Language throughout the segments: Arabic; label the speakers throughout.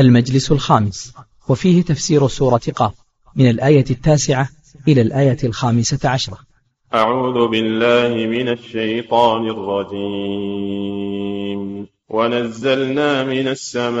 Speaker 1: المجلس الخامس. وفيه تفسير سورة قاف من الآية التاسعة إلى الآية الخامسة عشرة.
Speaker 2: أعوذ بالله من الشيطان الرجيم. ونزلنا من السماء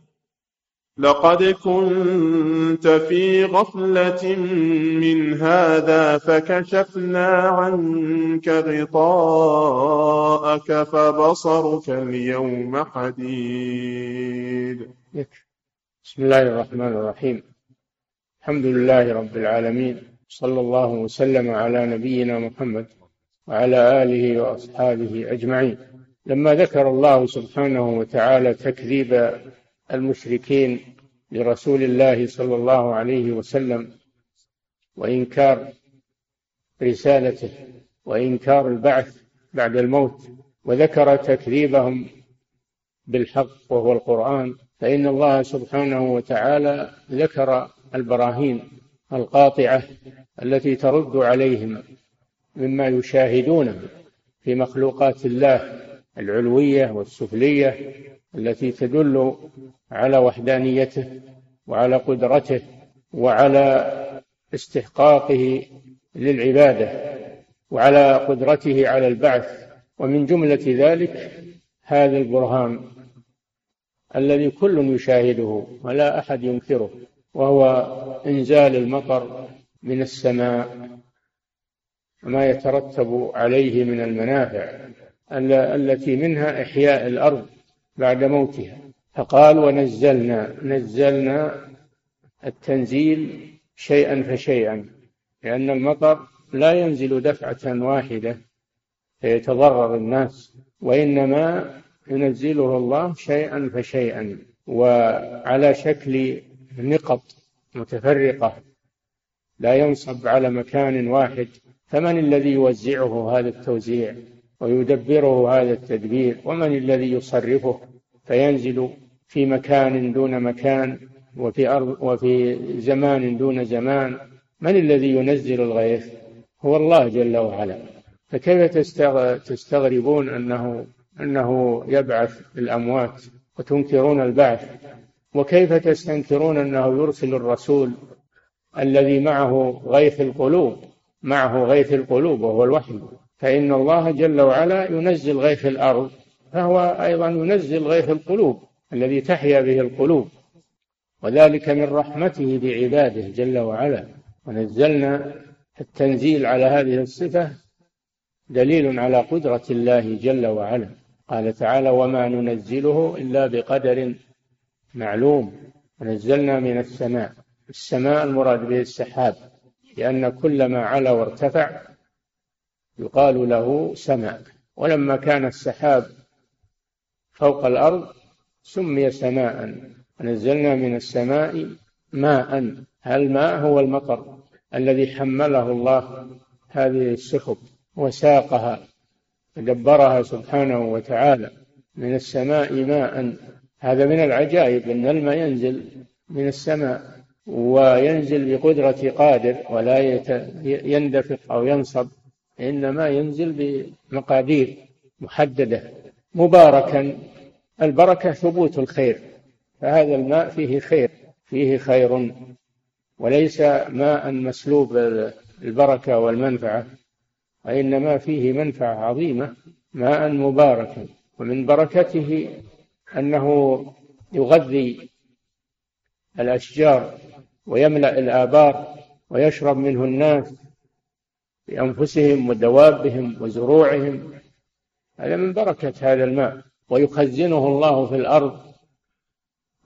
Speaker 2: لقد كنت في غفلة من هذا فكشفنا عنك غطاءك فبصرك اليوم حديد.
Speaker 3: بسم الله الرحمن الرحيم. الحمد لله رب العالمين. صلى الله وسلم على نبينا محمد وعلى آله وأصحابه أجمعين. لما ذكر الله سبحانه وتعالى تكذيب المشركين لرسول الله صلى الله عليه وسلم وإنكار رسالته وإنكار البعث بعد الموت وذكر تكذيبهم بالحق وهو القرآن فإن الله سبحانه وتعالى ذكر البراهين القاطعة التي ترد عليهم مما يشاهدونه في مخلوقات الله العلوية والسفلية التي تدل على وحدانيته وعلى قدرته وعلى استحقاقه للعبادة وعلى قدرته على البعث. ومن جملة ذلك هذا البرهان الذي كل يشاهده ولا أحد ينكره وهو إنزال المطر من السماء وما يترتب عليه من المنافع التي منها إحياء الأرض بعد موتها. فقال ونزلنا نزلنا التنزيل شيئا فشيئا لأن المطر لا ينزل دفعة واحدة فيتضرر الناس وإنما ينزله الله شيئا فشيئا وعلى شكل نقط متفرقة لا ينصب على مكان واحد. فمن الذي يوزعه هذا التوزيع ويدبره هذا التدبير؟ ومن الذي يصرفه؟ فينزل في مكان دون مكان وفي أرض وفي زمان دون زمان. من الذي ينزل الغيث؟ هو الله جل وعلا. فكيف تستغربون أنه أنه يبعث الأموات وتنكرون البعث؟ وكيف تستنكرون أنه يرسل الرسول الذي معه غيث القلوب معه غيث القلوب وهو الوحي؟ فإن الله جل وعلا ينزل غيث الأرض فهو أيضا ينزل غيث القلوب الذي تحيا به القلوب وذلك من رحمته بعباده جل وعلا. ونزلنا التنزيل على هذه الصفة دليل على قدرة الله جل وعلا. قال تعالى وما ننزله إلا بقدر معلوم ونزلنا من السماء. السماء المراد به السحاب لأن كل ما علا وارتفع يقال له سماء. ولما كان السحاب فوق الأرض سمي سماء. ونزلنا من السماء ماء. الماء هو المطر الذي حمله الله؟ هذه السحب وساقها دبرها سبحانه وتعالى. من السماء ماء. هذا من العجائب أن الماء ينزل من السماء وينزل بقدرة قادر ولا يندفق أو ينصب إنما ينزل بمقادير محددة مباركا. البركة ثبوت الخير فهذا الماء فيه خير فيه خير وليس ماء مسلوب البركة والمنفعة وإنما فيه منفعة عظيمة ماء مباركا ومن بركته أنه يغذي الأشجار ويملأ الآبار ويشرب منه الناس بأنفسهم ودوابهم وزروعهم هذا من بركة هذا الماء. ويخزنه الله في الأرض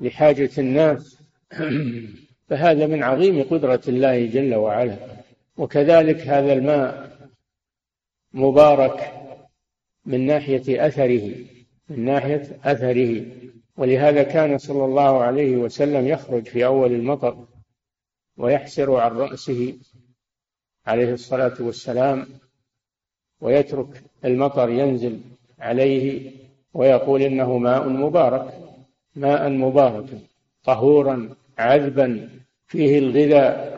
Speaker 3: لحاجة الناس. فهذا من عظيم قدرة الله جل وعلا. وكذلك هذا الماء مبارك من ناحية أثره من ناحية أثره. ولهذا كان صلى الله عليه وسلم يخرج في أول المطر ويحسر عن رأسه عليه الصلاة والسلام ويترك المطر ينزل عليه ويقول إنه ماء مبارك ماء مبارك طهورا عذبا فيه الغذاء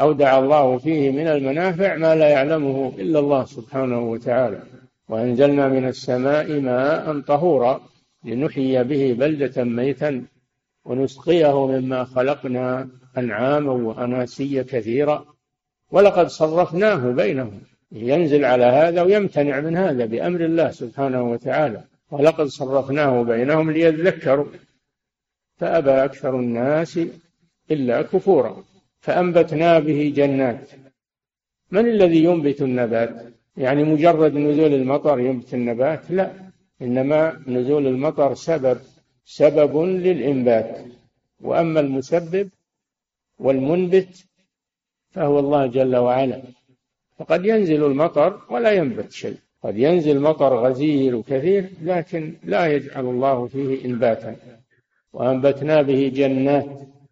Speaker 3: أودع الله فيه من المنافع ما لا يعلمه إلا الله سبحانه وتعالى. وأنزلنا من السماء ماء طهورا لنحيي به بلدة ميتا ونسقيه مما خلقنا أنعاما وأناسيا كثيرا. ولقد صرفناه بينهم ينزل على هذا ويمتنع من هذا بأمر الله سبحانه وتعالى. ولقد صرفناه بينهم ليذكروا فأبى أكثر الناس إلا كفورا فأنبتنا به جنات. من الذي ينبت النبات؟ يعني مجرد نزول المطر ينبت النبات؟ لا إنما نزول المطر سبب سبب للإنبات. وأما المسبب والمنبت فهو الله جل وعلا. فقد ينزل المطر ولا ينبت شيء. قد ينزل مطر غزير وكثير لكن لا يجعل الله فيه إنباتا. وأنبتنا به جنات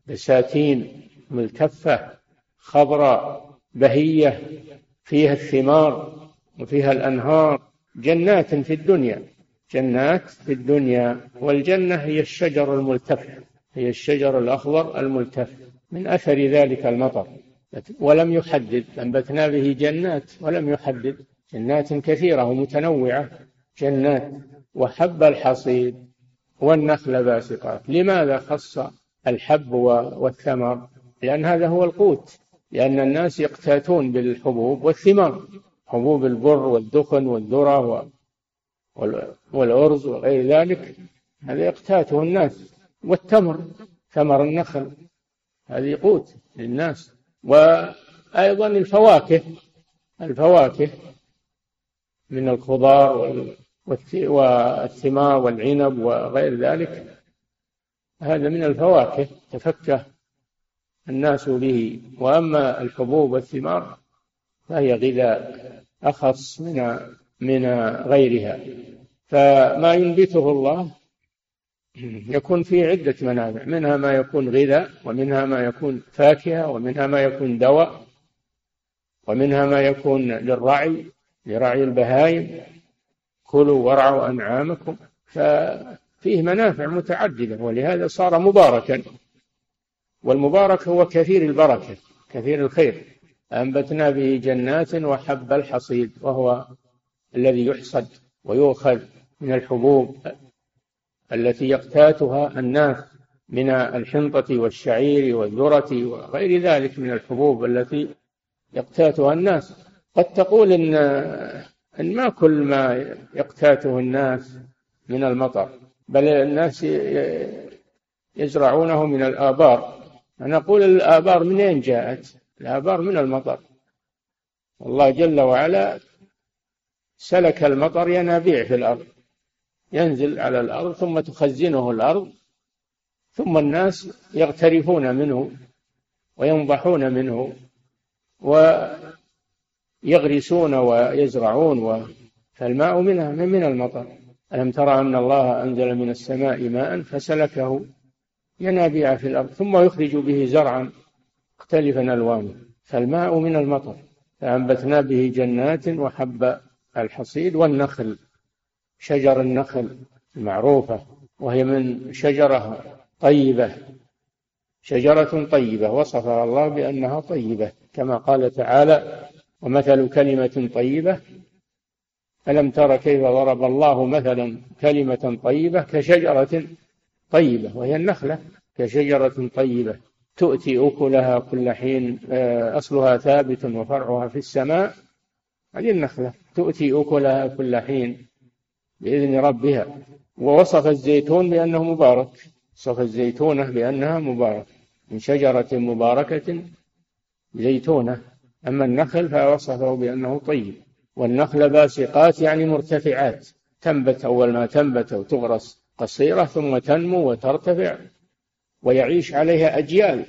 Speaker 3: بساتين ملتفة خضراء بهية فيها الثمار وفيها الأنهار. جنات في الدنيا. جنات في الدنيا والجنة هي الشجر الملتف هي الشجر الأخضر الملتف. من أثر ذلك المطر. ولم يحدد أنبتنا به جنات ولم يحدد. جنات كثيرة ومتنوعة جنات وحب الحصيد والنخل باسقات. لماذا خص الحب والثمر؟ لأن هذا هو القوت لأن الناس يقتاتون بالحبوب والثمار حبوب البر والدخن والذرة والأرز وغير ذلك. هذا يقتاته الناس. والتمر ثمر النخل هذه قوت للناس. وأيضا الفواكه الفواكه من الخضار والثمار والعنب وغير ذلك. هذا من الفواكه تفكه الناس به. وأما الحبوب والثمار فهي غذاء أخص من من غيرها. فما ينبته الله يكون فيه عدة منافع. منها ما يكون غذاء ومنها ما يكون فاكهة ومنها ما يكون دواء ومنها ما يكون للرعي لرعي البهائم كلوا وارعوا أنعامكم ففيه منافع متعددة ولهذا صار مباركا. والمبارك هو كثير البركة كثير الخير. أنبتنا به جنات وحب الحصيد وهو الذي يحصد ويؤخذ من الحبوب التي يقتاتها الناس من الحنطة والشعير والذرة وغير ذلك من الحبوب التي يقتاتها الناس. قد تقول إن إن ما كل ما يقتاته الناس من المطر بل الناس يزرعونه من الآبار. نقول الآبار منين جاءت؟ الآبار من المطر. الله جل وعلا سلك المطر ينابيع في الأرض. ينزل على الأرض ثم تخزنه الأرض ثم الناس يغترفون منه وينضحون منه ويغرسون ويزرعون. فالماء منها من المطر. ألم ترى أن الله أنزل من السماء ماء فسلكه ينابيع في الأرض ثم يخرج به زرعا مختلفا ألوانه. فالماء من المطر. فأنبتنا به جنات وحب الحصيد والنخل. شجر النخل المعروفة وهي من شجرة طيبة. شجرة طيبة وصفها الله بأنها طيبة كما قال تعالى ومثل كلمة طيبة ألم تر كيف ضرب الله مثلا كلمة طيبة كشجرة طيبة وهي النخلة كشجرة طيبة تؤتي أكلها كل حين آه، أصلها ثابت وفرعها في السماء هذه النخلة تؤتي أكلها كل حين بإذن ربها. ووصف الزيتون بأنه مبارك وصف الزيتونة بأنها مبارك من شجرة مباركة زيتونة. أما النخل فوصفه بأنه طيب والنخل باسقات يعني مرتفعات تنبت أول ما تنبت وتغرس قصيرة ثم تنمو وترتفع ويعيش عليها أجيال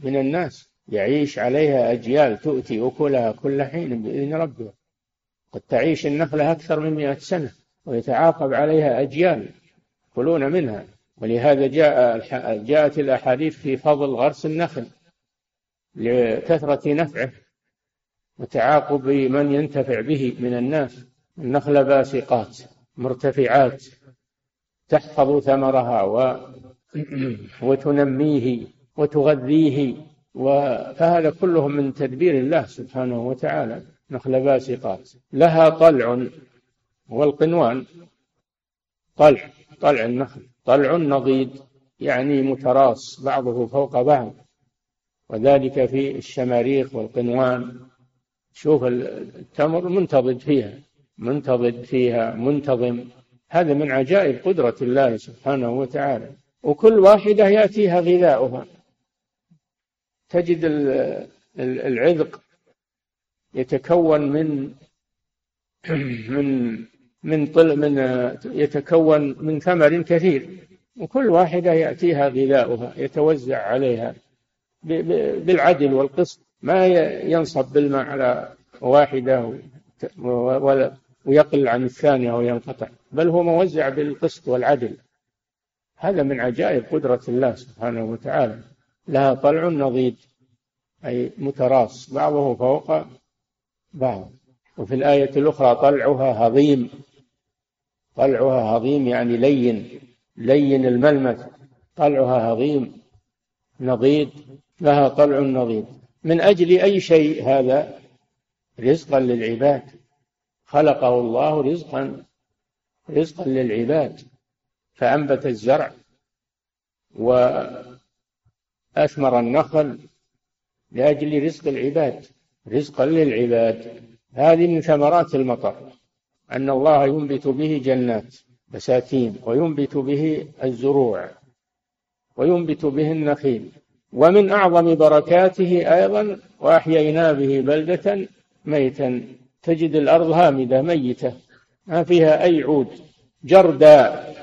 Speaker 3: من الناس يعيش عليها أجيال تؤتي أكلها كل حين بإذن ربها. قد تعيش النخلة أكثر من مئة سنة ويتعاقب عليها أجيال يأكلون منها ولهذا جاء جاءت الأحاديث في فضل غرس النخل لكثرة نفعه. وتعاقب من ينتفع به من الناس النخل باسقات مرتفعات تحفظ ثمرها و وتنميه وتغذيه فهذا كله من تدبير الله سبحانه وتعالى نخل باسقات. لها طلع والقنوان. طلع طلع النخل. طلع نضيد يعني متراص بعضه فوق بعض. وذلك في الشماريخ والقنوان. شوف التمر منتضد فيها منتضد فيها منتظم. هذا من عجائب قدرة الله سبحانه وتعالى. وكل واحدة يأتيها غذاؤها. تجد العذق يتكون من من من طل من يتكون من ثمر كثير. وكل واحدة يأتيها غذاؤها يتوزع عليها بالعدل والقسط. ما ينصب بالماء على واحدة ويقل عن الثانية وينقطع بل هو موزع بالقسط والعدل. هذا من عجائب قدرة الله سبحانه وتعالى. لها طلع نضيد أي متراص بعضه فوق بعض. وفي الآية الأخرى طلعها هضيم. طلعها هضيم يعني لين لين الملمس. طلعها هضيم نضيد لها طلع نضيد من أجل أي شيء هذا؟ رزقا للعباد. خلقه الله رزقا رزقا للعباد. فأنبت الزرع وأثمر النخل لأجل رزق العباد رزقا للعباد. هذه من ثمرات المطر أن الله ينبت به جنات بساتين وينبت به الزروع وينبت به النخيل. ومن أعظم بركاته أيضا وأحيينا به بلدة ميتا تجد الأرض هامدة ميتة ما فيها أي عود جرداء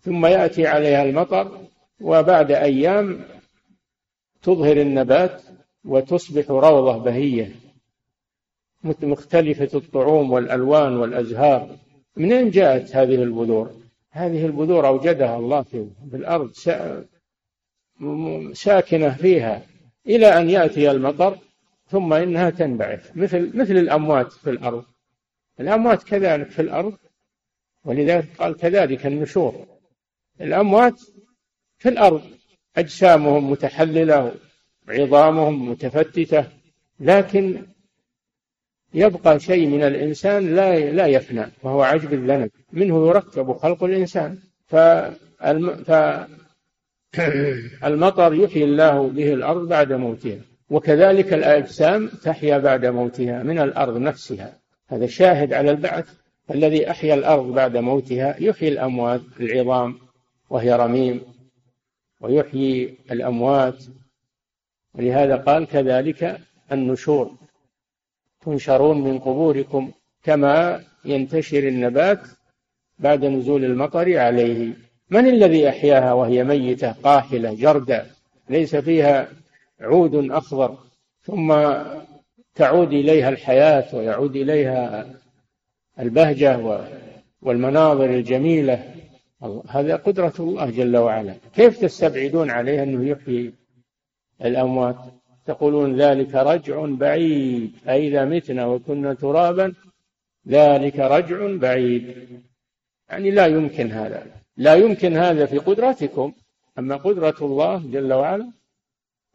Speaker 3: ثم يأتي عليها المطر وبعد أيام تظهر النبات وتصبح روضة بهية مختلفة الطعوم والألوان والأزهار منين جاءت هذه البذور؟ هذه البذور أوجدها الله في الأرض ساكنة فيها إلى أن يأتي المطر ثم إنها تنبعث. مثل مثل الأموات في الأرض. الأموات كذلك في الأرض ولذلك قال كذلك النشور. الأموات في الأرض أجسامهم متحللة عظامهم متفتتة لكن يبقى شيء من الإنسان لا لا يفنى وهو عجب الذنب منه يركب خلق الإنسان. فالمطر يحيي الله به الأرض بعد موتها وكذلك الأجسام تحيا بعد موتها من الأرض نفسها. هذا شاهد على البعث. الذي أحيا الأرض بعد موتها يحيي الأموات العظام وهي رميم ويحيي الأموات. ولهذا قال كذلك النشور. تنشرون من قبوركم كما ينتشر النبات بعد نزول المطر عليه. من الذي أحياها وهي ميتة قاحلة جردة ليس فيها عود أخضر ثم تعود إليها الحياة ويعود إليها البهجة والمناظر الجميلة. هذا قدرة الله جل وعلا. كيف تستبعدون عليه أنه يحيي الأموات؟ تقولون ذلك رجع بعيد. أئذا متنا وكنا ترابا ذلك رجع بعيد. يعني لا يمكن هذا. لا يمكن هذا في قدرتكم. أما قدرة الله جل وعلا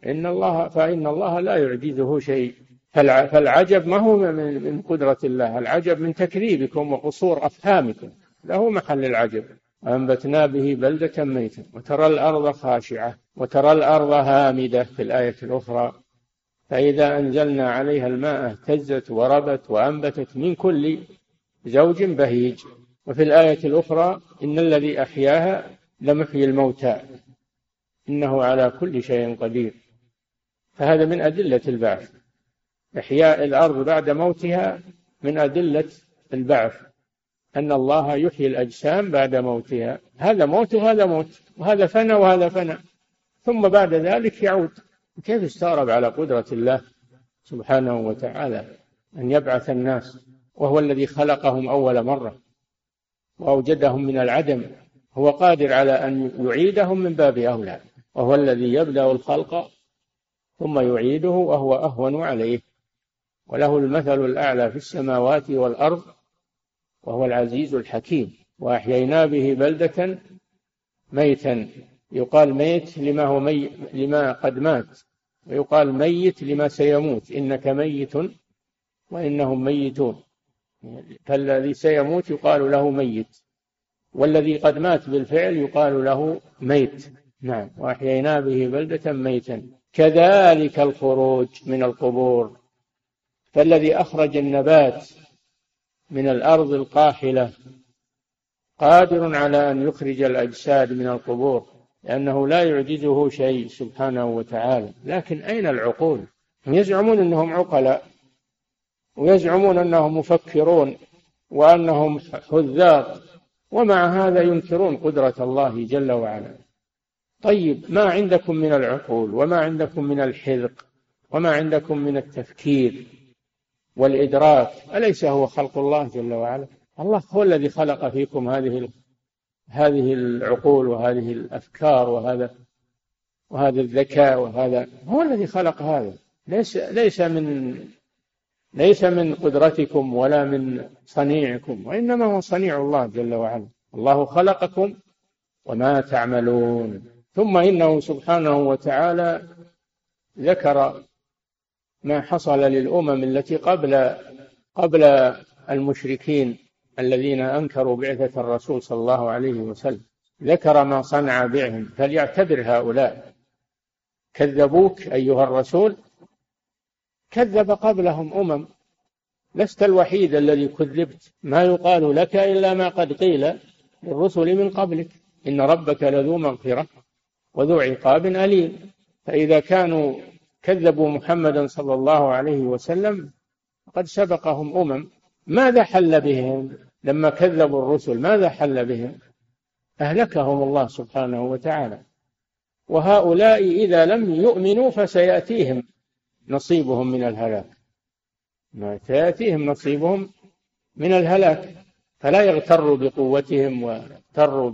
Speaker 3: إن الله فإن الله لا يعجزه شيء. فالعجب ما هو من قدرة الله؟ العجب من تكذيبكم وقصور أفهامكم. له محل العجب. وأنبتنا به بلدة ميتا وترى الأرض خاشعة وترى الأرض هامدة في الآية الأخرى. فإذا أنزلنا عليها الماء اهتزت وربت وأنبتت من كل زوج بهيج. وفي الآية الأخرى إن الذي أحياها لمحيي الموتى إنه على كل شيء قدير. فهذا من أدلة البعث. إحياء الأرض بعد موتها من أدلة البعث. أن الله يحيي الأجسام بعد موتها. هذا موت وهذا موت. وهذا فنى وهذا فنى. ثم بعد ذلك يعود. كيف استغرب على قدرة الله سبحانه وتعالى أن يبعث الناس؟ وهو الذي خلقهم أول مرة. وأوجدهم من العدم هو قادر على أن يعيدهم من باب أولى وهو الذي يبدأ الخلق ثم يعيده وهو أهون عليه. وله المثل الأعلى في السماوات والأرض وهو العزيز الحكيم. وأحيينا به بلدة ميتا يقال ميت لما هو مي لما قد مات ويقال ميت لما سيموت. إنك ميت وإنهم ميتون. فالذي سيموت يقال له ميت والذي قد مات بالفعل يقال له ميت. نعم. وأحيينا به بلدة ميتا. كذلك الخروج من القبور. فالذي أخرج النبات من الأرض القاحلة قادر على أن يخرج الأجساد من القبور لأنه لا يعجزه شيء سبحانه وتعالى. لكن أين العقول؟ هم يزعمون أنهم عقلاء. ويزعمون أنهم مفكرون وأنهم حذاق ومع هذا ينكرون قدرة الله جل وعلا. طيب ما عندكم من العقول وما عندكم من الحذق وما عندكم من التفكير والإدراك؟ أليس هو خلق الله جل وعلا؟ الله هو الذي خلق فيكم هذه هذه العقول وهذه الأفكار وهذا وهذا الذكاء وهذا. هو الذي خلق هذا. ليس ليس من ليس من قدرتكم ولا من صنيعكم وإنما هو صنيع الله جل وعلا. الله خلقكم وما تعملون. ثم إنه سبحانه وتعالى ذكر ما حصل للأمم التي قبل قبل المشركين الذين أنكروا بعثة الرسول صلى الله عليه وسلم. ذكر ما صنع بهم فليعتبر هؤلاء. كذبوك أيها الرسول كذب قبلهم أمم. لست الوحيد الذي كذبت. ما يقال لك إلا ما قد قيل للرسل من قبلك. إن ربك لذو مغفرة وذو عقاب أليم. فإذا كانوا كذبوا محمدا صلى الله عليه وسلم فقد سبقهم أمم. ماذا حل بهم لما كذبوا الرسل؟ ماذا حل بهم؟ أهلكهم الله سبحانه وتعالى. وهؤلاء إذا لم يؤمنوا فسيأتيهم. نصيبهم من الهلاك. ما سيأتيهم نصيبهم من الهلاك. فلا يغتروا بقوتهم ويغتروا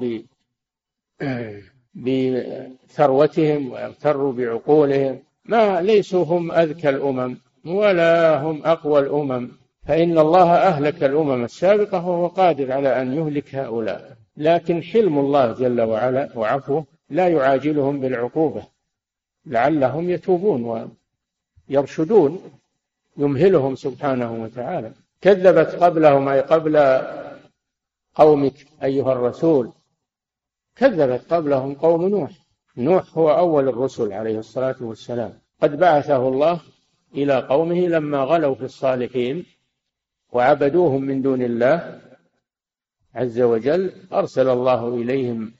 Speaker 3: بثروتهم ويغتروا بعقولهم. ما ليسوا هم أذكى الأمم ولا هم أقوى الأمم. فإن الله أهلك الأمم السابقة وهو قادر على أن يهلك هؤلاء. لكن حلم الله جل وعلا وعفوه لا يعاجلهم بالعقوبة. لعلهم يتوبون ويرشدون يمهلهم سبحانه وتعالى. كذبت قبلهم أي قبل قومك أيها الرسول. كذبت قبلهم قوم نوح. نوح هو أول الرسل عليه الصلاة والسلام. قد بعثه الله إلى قومه لما غلوا في الصالحين وعبدوهم من دون الله عز وجل. أرسل الله إليهم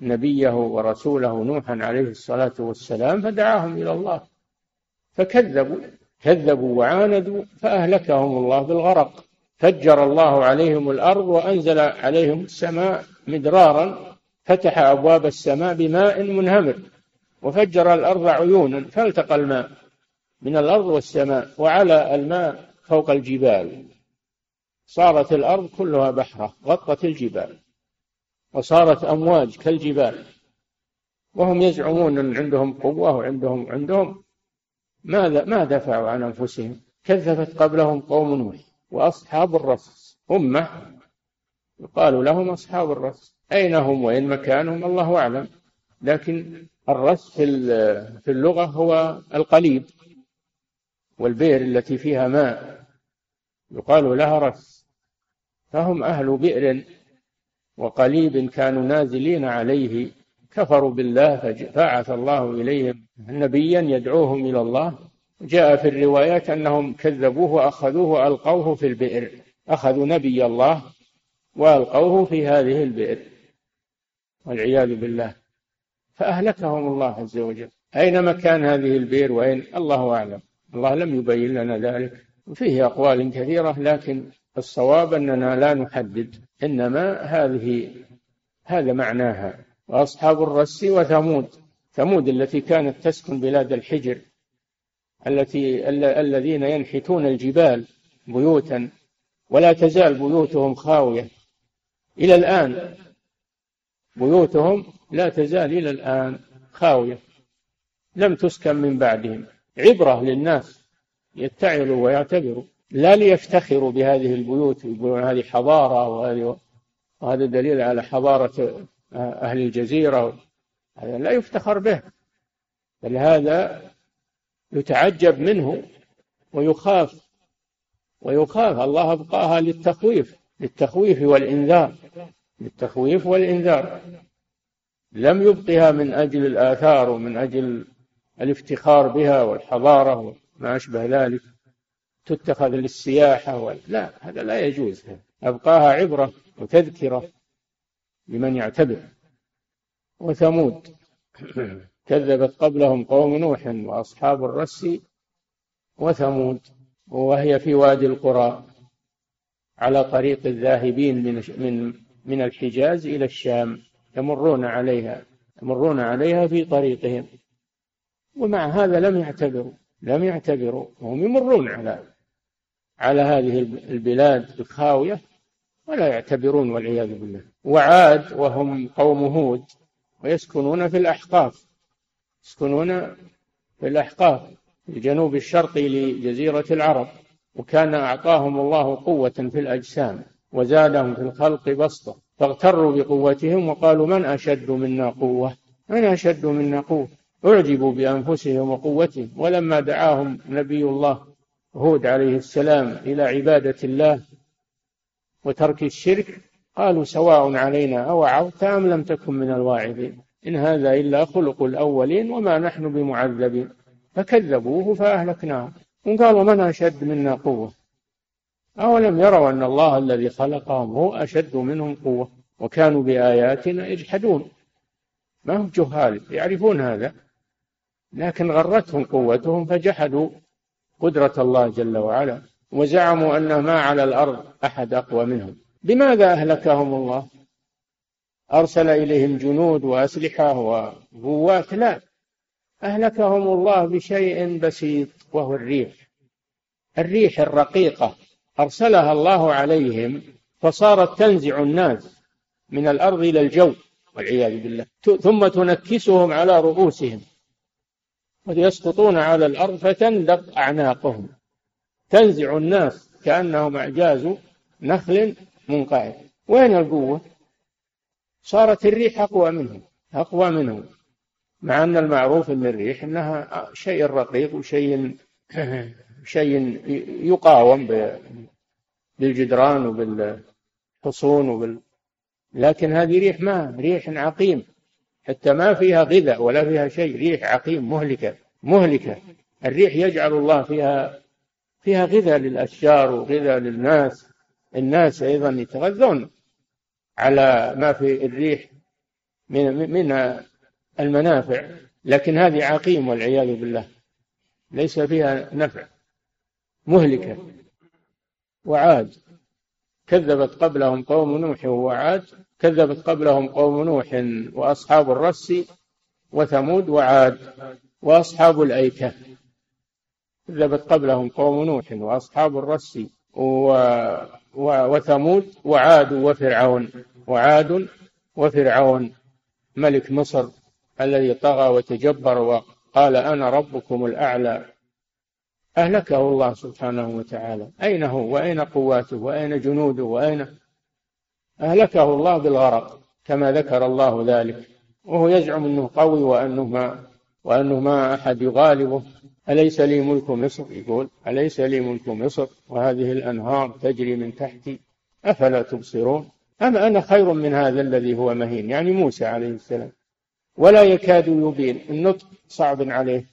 Speaker 3: نبيه ورسوله نوحا عليه الصلاة والسلام فدعاهم إلى الله. فكذبوا كذبوا وعاندوا فأهلكهم الله بالغرق. فجر الله عليهم الأرض وأنزل عليهم السماء مدرارا فتح أبواب السماء بماء منهمر وفجر الأرض عيونا فالتقى الماء من الأرض والسماء وعلى الماء فوق الجبال. صارت الأرض كلها بحرة غطت الجبال وصارت أمواج كالجبال. وهم يزعمون أن عندهم قوة وعندهم عندهم ماذا ما دفعوا عن أنفسهم؟ كذبت قبلهم قوم نوح وأصحاب الرس أمة يقال لهم أصحاب الرس أين هم وين مكانهم؟ الله أعلم. لكن الرس في في اللغة هو القليب والبئر التي فيها ماء. يقال لها رس فهم أهل بئر وقليب كانوا نازلين عليه. كفروا بالله فبعث الله إليهم نبيا يدعوهم إلى الله. جاء في الروايات أنهم كذبوه وأخذوه وألقوه في البئر. أخذوا نبي الله وألقوه في هذه البئر. والعياذ بالله. فأهلكهم الله عز وجل. أين مكان هذه البئر وأين؟ الله أعلم. الله لم يبين لنا ذلك. وفيه أقوال كثيرة لكن الصواب أننا لا نحدد. إنما هذه هذا معناها. وأصحاب الرس وثمود. ثمود التي كانت تسكن بلاد الحجر التي الذين ينحتون الجبال بيوتا ولا تزال بيوتهم خاوية. إلى الآن بيوتهم لا تزال إلى الآن خاوية. لم تسكن من بعدهم. عبرة للناس يتعظوا ويعتبروا. لا ليفتخروا بهذه البيوت يقولون هذه حضارة وهذه وهذا دليل على حضارة أهل الجزيرة. هذا لا يفتخر به بل هذا يتعجب منه ويخاف ويخاف. الله أبقاها للتخويف للتخويف والإنذار للتخويف والإنذار. لم يبقها من أجل الآثار ومن أجل الافتخار بها والحضارة وما أشبه ذلك. تتخذ للسياحة. لا هذا لا يجوز. أبقاها عبرة وتذكرة. لمن يعتبر وثمود. كذبت قبلهم قوم نوح وأصحاب الرس وثمود وهي في وادي القرى على طريق الذاهبين من من من الحجاز إلى الشام يمرون عليها يمرون عليها في طريقهم. ومع هذا لم يعتبروا لم يعتبروا وهم يمرون على على هذه البلاد الخاوية ولا يعتبرون والعياذ بالله. وعاد وهم قوم هود ويسكنون في الأحقاف يسكنون في الأحقاف الجنوب الشرقي لجزيرة العرب وكان أعطاهم الله قوة في الأجسام وزادهم في الخلق بسطة. فاغتروا بقوتهم وقالوا من أشد منا قوة؟ من أشد منا قوة؟ أعجبوا بأنفسهم وقوتهم. ولما دعاهم نبي الله هود عليه السلام إلى عبادة الله وترك الشرك قالوا سواء علينا أوعظت أم لم تكن من الواعظين. إن هذا إلا خلق الأولين وما نحن بمعذبين. فكذبوه فأهلكناهم وقالوا من أشد منا قوة؟ أولم يروا أن الله الذي خلقهم هو أشد منهم قوة؟ وكانوا بآياتنا يجحدون. ما هم جهال؟ يعرفون هذا. لكن غرتهم قوتهم فجحدوا. قدرة الله جل وعلا. وزعموا أن ما على الأرض أحد أقوى منهم. بماذا أهلكهم الله؟ أرسل إليهم جنود وأسلحة وقوات؟ لا. أهلكهم الله بشيء بسيط وهو الريح. الريح الرقيقة. أرسلها الله عليهم فصارت تنزع الناس من الأرض إلى الجو والعياذ بالله. ثم تنكسهم على رؤوسهم. ويسقطون على الأرض فتندق أعناقهم. تنزع الناس كأنهم أعجاز نخل منقعد. وين القوة؟ صارت الريح أقوى منهم أقوى منهم مع أن المعروف أن الريح أنها شيء رقيق وشيء شيء يقاوم بالجدران وبالحصون وبال لكن هذه ريح ما؟ ريح عقيم. حتى ما فيها غذاء ولا فيها شيء ريح عقيم مهلكة مهلكة. الريح يجعل الله فيها فيها غذاء للأشجار وغذاء للناس. الناس أيضا يتغذون على ما في الريح من من المنافع. لكن هذه عقيم والعياذ بالله. ليس فيها نفع. مهلكة. وعاد. كذبت قبلهم قوم نوح وعاد كذبت قبلهم قوم نوح وأصحاب الرس وثمود وعاد. وأصحاب الأيكة. كذبت قبلهم قوم نوح وأصحاب الرس و... و... وثمود وعاد وفرعون. وعاد وفرعون ملك مصر الذي طغى وتجبر وقال أنا ربكم الأعلى. أهلكه الله سبحانه وتعالى. أين هو؟ وأين قواته؟ وأين جنوده؟ وأين؟ أهلكه الله بالغرق كما ذكر الله ذلك. وهو يزعم أنه قوي وأنه ما وأنه ما أحد يغالبه. أليس لي ملك مصر؟ يقول أليس لي ملك مصر؟ وهذه الأنهار تجري من تحتي أفلا تبصرون؟ أما أنا خير من هذا الذي هو مهين؟ يعني موسى عليه السلام. ولا يكاد يبين. النطق صعب عليه.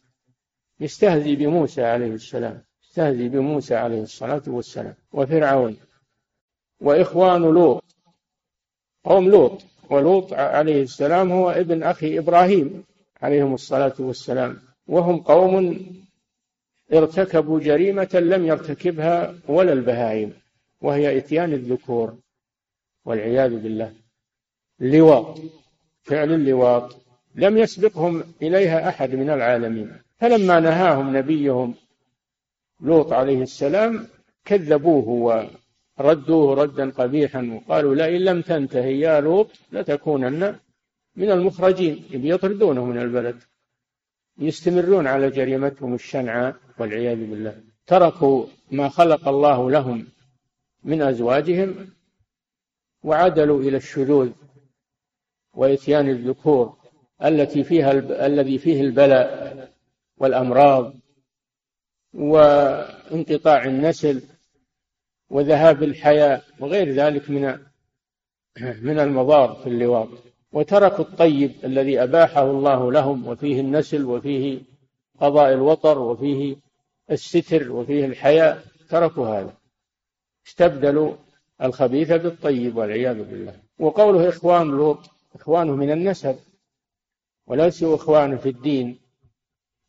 Speaker 3: يستهزي بموسى عليه السلام. يستهزي بموسى عليه الصلاة والسلام. وفرعون. وإخوان لوط. قوم لوط. ولوط عليه السلام هو ابن أخي إبراهيم عليهم الصلاة والسلام. وهم قوم ارتكبوا جريمة لم يرتكبها ولا البهائم وهي إتيان الذكور والعياذ بالله. اللواط فعل اللواط. لم يسبقهم إليها أحد من العالمين. فلما نهاهم نبيهم لوط عليه السلام كذبوه وردوه ردا قبيحا وقالوا لئن لم تنتهي يا لوط لتكونن من المخرجين يطردونه من البلد. يستمرون على جريمتهم الشنعاء والعياذ بالله. تركوا ما خلق الله لهم من أزواجهم وعدلوا إلى الشذوذ وإتيان الذكور التي فيها الذي فيه البلاء والأمراض وانقطاع النسل وذهاب الحياة وغير ذلك من من المضار في اللواط. وتركوا الطيب الذي أباحه الله لهم وفيه النسل وفيه قضاء الوطر وفيه الستر وفيه الحياة تركوا هذا. استبدلوا الخبيث بالطيب والعياذ بالله. وقوله إخوان لوط إخوانه من النسب وليسوا إخوانه في الدين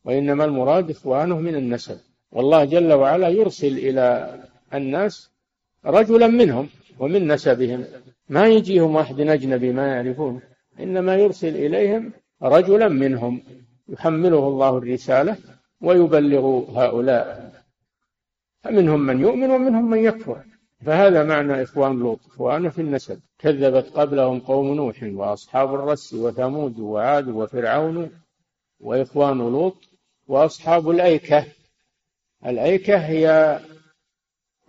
Speaker 3: وإنما المراد إخوانه من النسب. والله جل وعلا يرسل إلى الناس رجلا منهم ومن نسبهم. ما يجيهم واحد أجنبي ما يعرفون. إنما يرسل إليهم رجلا منهم يحمله الله الرسالة ويبلغ هؤلاء. فمنهم من يؤمن ومنهم من يكفر. فهذا معنى إخوان لوط إخوانه في النسب. كذبت قبلهم قوم نوح وأصحاب الرس وثمود وعاد وفرعون وإخوان لوط وأصحاب الأيكة. الأيكة هي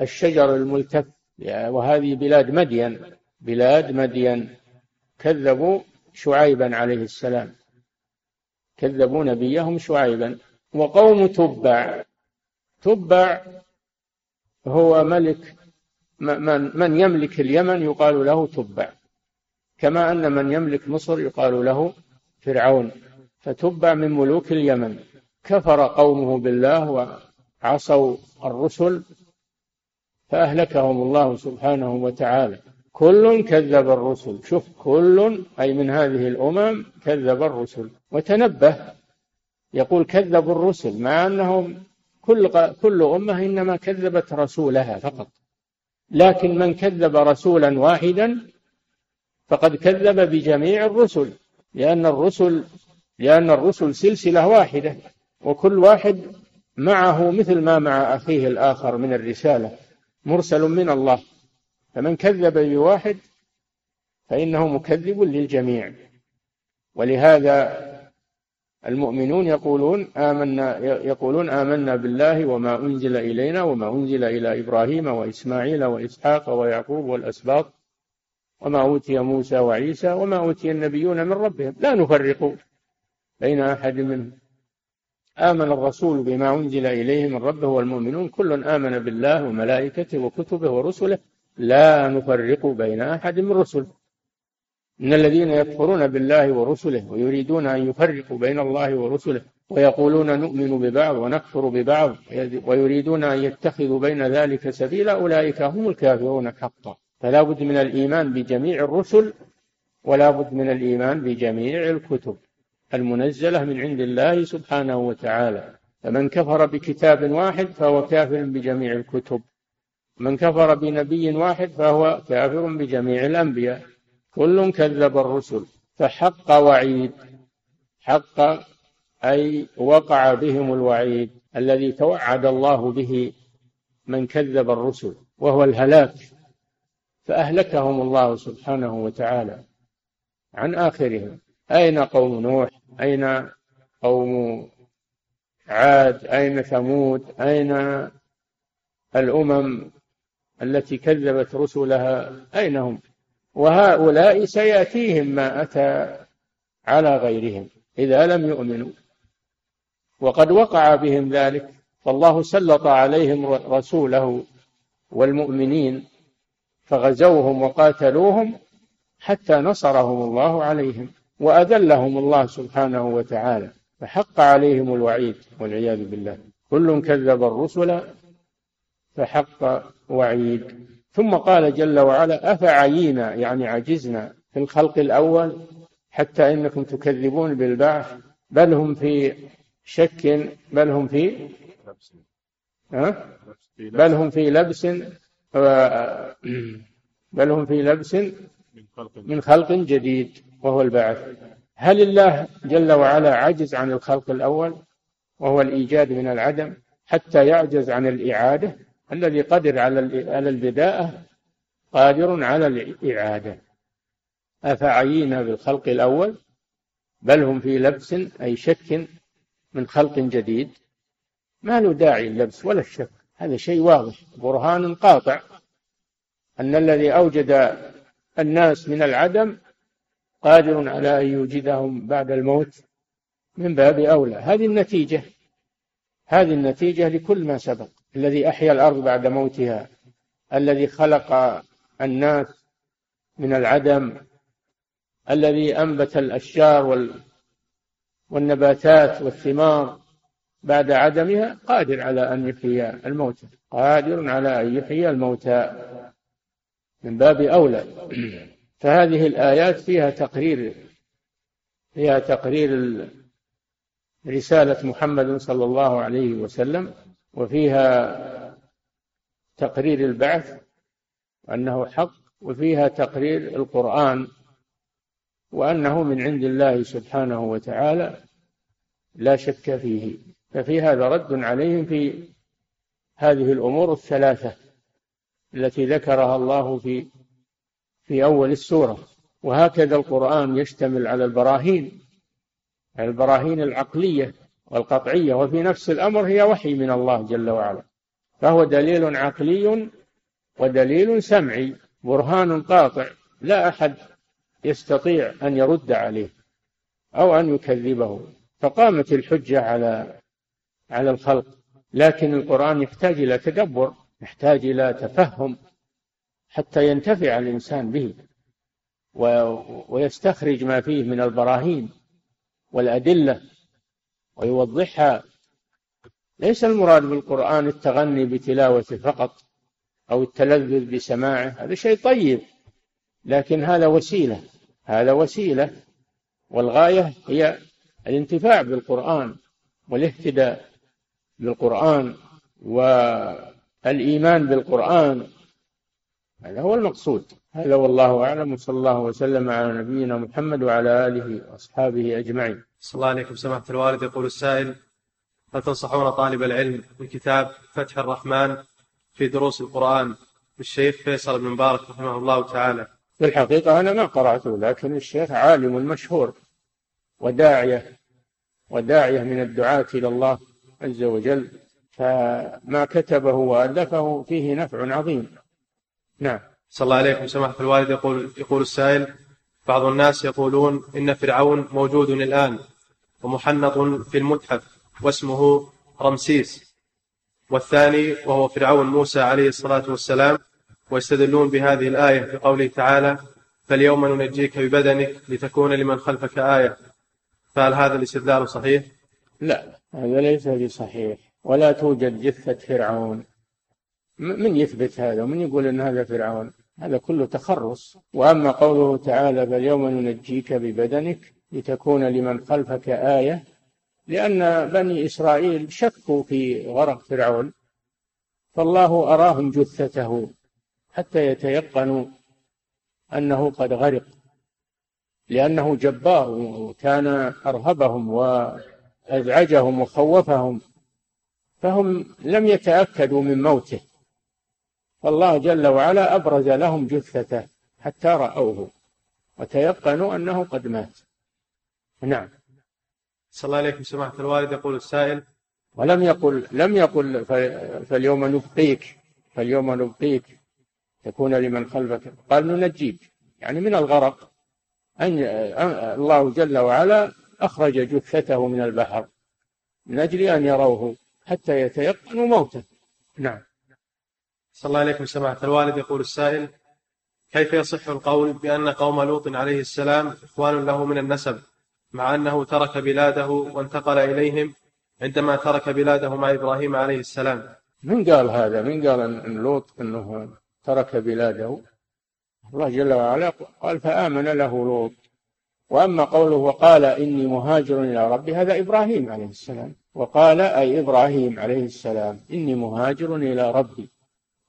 Speaker 3: الشجر الملتف وهذه بلاد مدين. بلاد مدين. كذبوا شعيبا عليه السلام. كذبوا نبيهم شعيبا. وقوم تبع. تبع هو ملك من, من يملك اليمن يقال له تبع. كما أن من يملك مصر يقال له فرعون. فتبع من ملوك اليمن. كفر قومه بالله وعصوا الرسل فأهلكهم الله سبحانه وتعالى. كل كذب الرسل. شوف كل أي من هذه الأمم كذب الرسل. وتنبه. يقول كذب الرسل مع أنهم كل كل أمة إنما كذبت رسولها فقط. لكن من كذب رسولا واحدا فقد كذب بجميع الرسل لأن الرسل لأن الرسل سلسلة واحدة وكل واحد معه مثل ما مع أخيه الآخر من الرسالة. مرسل من الله. فمن كذب بواحد فإنه مكذب للجميع. ولهذا المؤمنون يقولون آمنا يقولون آمنا بالله وما أنزل إلينا وما أنزل إلى إبراهيم وإسماعيل وإسحاق ويعقوب والأسباط وما أوتي موسى وعيسى وما أوتي النبيون من ربهم. لا نفرق بين أحد منهم. آمن الرسول بما أنزل إليه من ربه والمؤمنون. كل آمن بالله وملائكته وكتبه ورسله. لا نفرق بين أحد من رسله إن الذين يكفرون بالله ورسله ويريدون أن يفرقوا بين الله ورسله ويقولون نؤمن ببعض ونكفر ببعض ويريدون أن يتخذوا بين ذلك سبيلا أولئك هم الكافرون حقا. فلا بد من الإيمان بجميع الرسل ولا بد من الإيمان بجميع الكتب المنزلة من عند الله سبحانه وتعالى. فمن كفر بكتاب واحد فهو كافر بجميع الكتب. من كفر بنبي واحد فهو كافر بجميع الأنبياء. كل كذب الرسل فحق وعيد. حق أي وقع بهم الوعيد الذي توعد الله به من كذب الرسل وهو الهلاك. فأهلكهم الله سبحانه وتعالى عن آخرهم. أين قوم نوح؟ أين قوم عاد؟ أين ثمود؟ أين الأمم التي كذبت رسلها أين هم؟ وهؤلاء سيأتيهم ما أتى على غيرهم إذا لم يؤمنوا. وقد وقع بهم ذلك فالله سلط عليهم رسوله والمؤمنين فغزوهم وقاتلوهم حتى نصرهم الله عليهم وأذلهم الله سبحانه وتعالى فحق عليهم الوعيد والعياذ بالله. كل كذب الرسل فحق وعيد. ثم قال جل وعلا أفعينا يعني عجزنا في الخلق الأول حتى إنكم تكذبون بالبعث بل هم في شك بل هم في؟ بل هم في لبس بل هم في لبس من خلق جديد وهو البعث. هل الله جل وعلا عجز عن الخلق الأول؟ وهو الإيجاد من العدم حتى يعجز عن الإعادة؟ الذي قدر على البداءة قادر على الإعادة. أفعينا بالخلق الأول؟ بل هم في لبس أي شك من خلق جديد. ما له داعي اللبس ولا الشك. هذا شيء واضح برهان قاطع. أن الذي أوجد الناس من العدم قادر على أن يوجدهم بعد الموت من باب أولى. هذه النتيجة. هذه النتيجة لكل ما سبق. الذي أحيا الأرض بعد موتها الذي خلق الناس من العدم الذي أنبت الأشجار والنباتات والثمار بعد عدمها قادر على أن يحيي الموتى قادر على أن يحيي الموتى. من باب أولى. فهذه الآيات فيها تقرير فيها تقرير رسالة محمد صلى الله عليه وسلم. وفيها تقرير البعث أنه حق وفيها تقرير القرآن وأنه من عند الله سبحانه وتعالى لا شك فيه. ففي هذا رد عليهم في هذه الأمور الثلاثة التي ذكرها الله في في أول السورة. وهكذا القرآن يشتمل على البراهين البراهين العقلية. والقطعية وفي نفس الأمر هي وحي من الله جل وعلا. فهو دليل عقلي ودليل سمعي برهان قاطع لا أحد يستطيع أن يرد عليه أو أن يكذبه. فقامت الحجة على على الخلق. لكن القرآن يحتاج إلى تدبر يحتاج إلى تفهم حتى ينتفع الإنسان به ويستخرج ما فيه من البراهين والأدلة. ويوضحها. ليس المراد بالقرآن التغني بتلاوته فقط أو التلذذ بسماعه هذا شيء طيب لكن هذا وسيلة هذا وسيلة والغاية هي الانتفاع بالقرآن والاهتداء بالقرآن والإيمان بالقرآن هذا هو المقصود. هذا والله أعلم وصلى الله وسلم على نبينا محمد وعلى آله وأصحابه أجمعين.
Speaker 4: صلى الله عليكم سماحة الوالد. يقول السائل هل تنصحون طالب العلم بكتاب فتح الرحمن في دروس القرآن للشيخ فيصل بن مبارك رحمه الله تعالى؟
Speaker 3: في الحقيقة أنا ما قرأته لكن الشيخ عالم مشهور وداعية وداعية من الدعاة إلى الله عز وجل فما كتبه وألفه فيه نفع عظيم. نعم.
Speaker 4: صلى الله عليكم سماحة الوالد يقول يقول السائل بعض الناس يقولون إن فرعون موجود الآن ومحنط في المتحف واسمه رمسيس والثاني وهو فرعون موسى عليه الصلاة والسلام ويستدلون بهذه الآية بقوله تعالى فاليوم ننجيك ببدنك لتكون لمن خلفك آية. فهل هذا الاستدلال صحيح؟
Speaker 3: لا هذا ليس بصحيح. ولا توجد جثة فرعون. من يثبت هذا؟ ومن يقول إن هذا فرعون؟ هذا كله تخرص. وأما قوله تعالى فاليوم ننجيك ببدنك لتكون لمن خلفك آية لأن بني إسرائيل شكوا في غرق فرعون فالله أراهم جثته حتى يتيقنوا أنه قد غرق لأنه جبار وكان أرهبهم وأزعجهم وخوفهم فهم لم يتأكدوا من موته. فالله جل وعلا أبرز لهم جثته حتى رأوه وتيقنوا أنه قد مات. نعم.
Speaker 4: صلى الله عليكم سماحة الوالد. يقول السائل
Speaker 3: ولم يقل لم يقل فاليوم نبقيك فاليوم نبقيك تكون لمن خلفك. قال ننجيك يعني من الغرق. أن الله جل وعلا أخرج جثته من البحر من أجل أن يروه حتى يتيقنوا موته. نعم.
Speaker 4: صلى الله عليكم سماحة الوالد يقول السائل كيف يصح القول بأن قوم لوط عليه السلام إخوان له من النسب مع أنه ترك بلاده وانتقل إليهم عندما ترك بلاده مع إبراهيم عليه السلام؟
Speaker 3: من قال هذا؟ من قال أن لوط أنه ترك بلاده؟ الله جل وعلا قال فآمن له لوط. وأما قوله وقال إني مهاجر إلى ربي هذا إبراهيم عليه السلام. وقال أي إبراهيم عليه السلام إني مهاجر إلى ربي.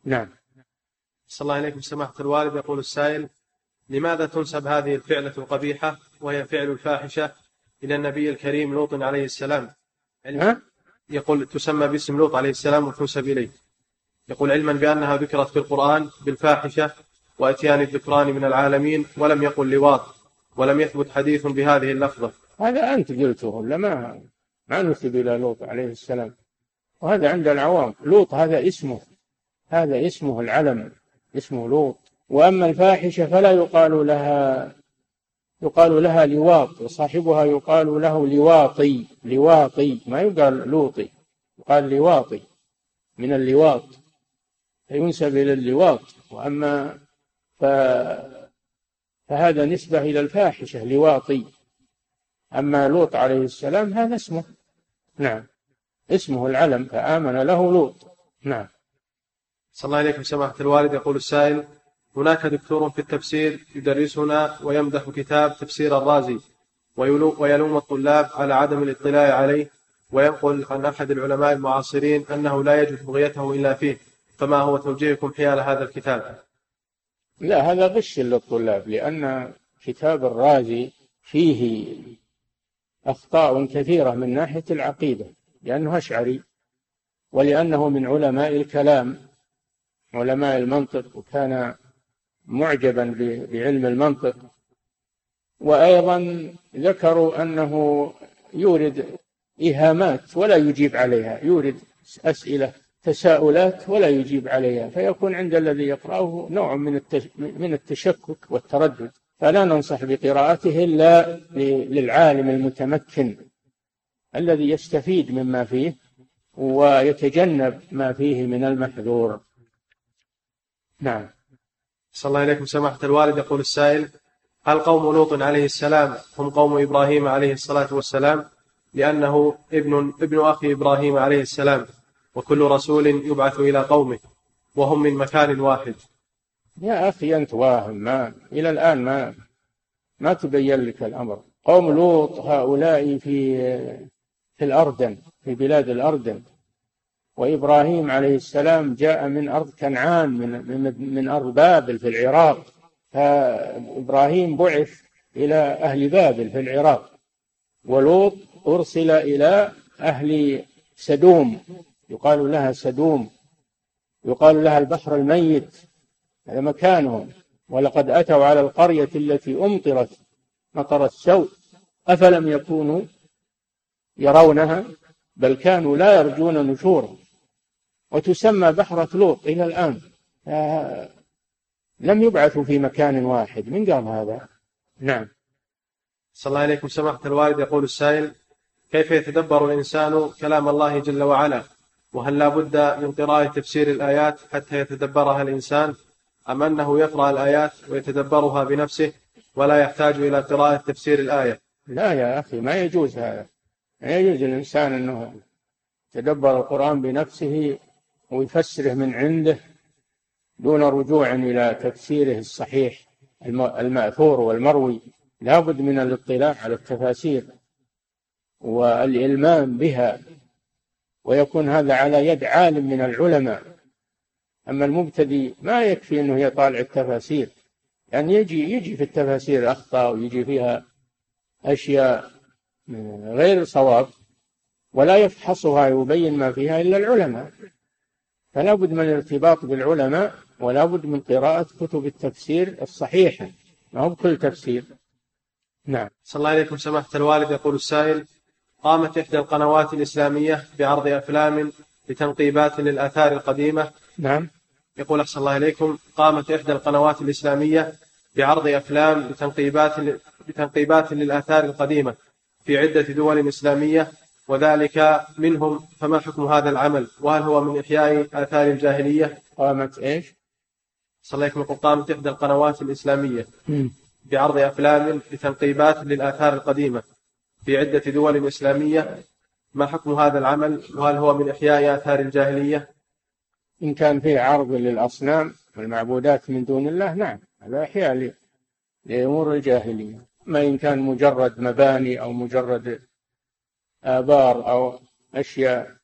Speaker 3: نعم.
Speaker 4: صلى الله عليكم سماحة الوالد يقول السائل لماذا تنسب هذه الفعلة القبيحة وهي فعل الفاحشة إلى النبي الكريم لوط عليه السلام؟
Speaker 3: ها؟
Speaker 4: يقول تسمى باسم لوط عليه السلام وتنسب إليه. يقول علما بأنها ذكرت في القرآن بالفاحشة وإتيان الذكران من العالمين ولم يقل لواط ولم يثبت حديث بهذه اللفظة.
Speaker 3: هذا أنت قلته ولا ما ما نسب إلى لوط عليه السلام؟ وهذا عند العوام. لوط هذا اسمه. هذا اسمه العلم اسمه لوط. وأما الفاحشة فلا يقال لها يقال لها لواط وصاحبها يقال له لواطي لواطي ما يقال لوطي يقال لواطي من اللواط. فينسب إلى اللواط. وأما ف... فهذا نسبة إلى الفاحشة لواطي. أما لوط عليه السلام هذا اسمه. نعم. اسمه العلم فآمن له لوط. نعم.
Speaker 4: صلى الله عليكم سماحة الوالد. يقول السائل هناك دكتور في التفسير يدرسنا ويمدح كتاب تفسير الرازي ويلوم الطلاب على عدم الاطلاع عليه وينقل عن أحد العلماء المعاصرين أنه لا يجد بغيته إلا فيه. فما هو توجيهكم حيال هذا الكتاب?
Speaker 3: لا هذا غش للطلاب لأن كتاب الرازي فيه أخطاء كثيرة من ناحية العقيدة لأنه أشعري ولأنه من علماء الكلام. علماء المنطق وكان معجبا بعلم المنطق. وأيضا ذكروا أنه يورد إيهامات ولا يجيب عليها يورد أسئلة تساؤلات ولا يجيب عليها فيكون عند الذي يقرأه نوع من من التشكك والتردد. فلا ننصح بقراءته إلا للعالم المتمكن الذي يستفيد مما فيه ويتجنب ما فيه من المحذور. نعم.
Speaker 4: صلى الله عليكم سماحة الوالد. يقول السائل هل قوم لوط عليه السلام هم قوم إبراهيم عليه الصلاة والسلام؟ لأنه ابن ابن أخي إبراهيم عليه السلام وكل رسول يبعث إلى قومه وهم من مكان واحد.
Speaker 3: يا أخي أنت واهم ما إلى الآن ما ما تبين لك الأمر. قوم لوط هؤلاء في في الأردن في بلاد الأردن. وإبراهيم عليه السلام جاء من أرض كنعان من من, أرض بابل في العراق. فإبراهيم بعث إلى أهل بابل في العراق. ولوط أرسل إلى أهل سدوم. يقال لها سدوم. يقال لها البحر الميت. هذا مكانهم. ولقد أتوا على القرية التي أمطرت مطر السوء. أفلم يكونوا يرونها؟ بل كانوا لا يرجون نشورا. وتسمى بحرة لوط إلى الآن. لم يبعثوا في مكان واحد. من قال هذا؟ نعم.
Speaker 4: صلى الله عليكم. سماحة الوالد يقول السائل كيف يتدبر الإنسان كلام الله جل وعلا؟ وهل لا بد من قراءة تفسير الآيات حتى يتدبرها الإنسان؟ أم أنه يقرأ الآيات ويتدبرها بنفسه ولا يحتاج إلى قراءة تفسير الآية؟
Speaker 3: لا يا أخي ما يجوز هذا. ما يجوز الإنسان أنه يتدبر القرآن بنفسه ويفسره من عنده دون رجوع إلى تفسيره الصحيح المأثور والمروي. لا بد من الاطلاع على التفاسير والإلمام بها ويكون هذا على يد عالم من العلماء. أما المبتدئ ما يكفي أنه يطالع التفاسير. يعني يجي يجي في التفاسير أخطاء ويجي فيها أشياء غير صواب ولا يفحصها ويبين ما فيها إلا العلماء. فلا بد من الارتباط بالعلماء ولا بد من قراءة كتب التفسير الصحيحة. ما هو بكل تفسير. نعم.
Speaker 4: صلى الله عليكم. سماحة الوالد يقول السائل قامت إحدى القنوات الإسلامية بعرض أفلام لتنقيبات للآثار القديمة.
Speaker 3: نعم.
Speaker 4: يقول أحسن الله إليكم. قامت إحدى القنوات الإسلامية بعرض أفلام لتنقيبات لتنقيبات للآثار القديمة في عدة دول إسلامية وذلك منهم فما حكم هذا العمل؟ وهل هو من إحياء آثار الجاهلية؟
Speaker 3: قامت إيش؟
Speaker 4: صلى الله عليه قامت إحدى القنوات الإسلامية. بعرض أفلام لتنقيبات للآثار القديمة. في عدة دول إسلامية. ما حكم هذا العمل؟ وهل هو من إحياء آثار الجاهلية؟
Speaker 3: إن كان فيه عرض للأصنام والمعبودات من دون الله نعم هذا إحياء لأمور الجاهلية. ما إن كان مجرد مباني أو مجرد آبار أو أشياء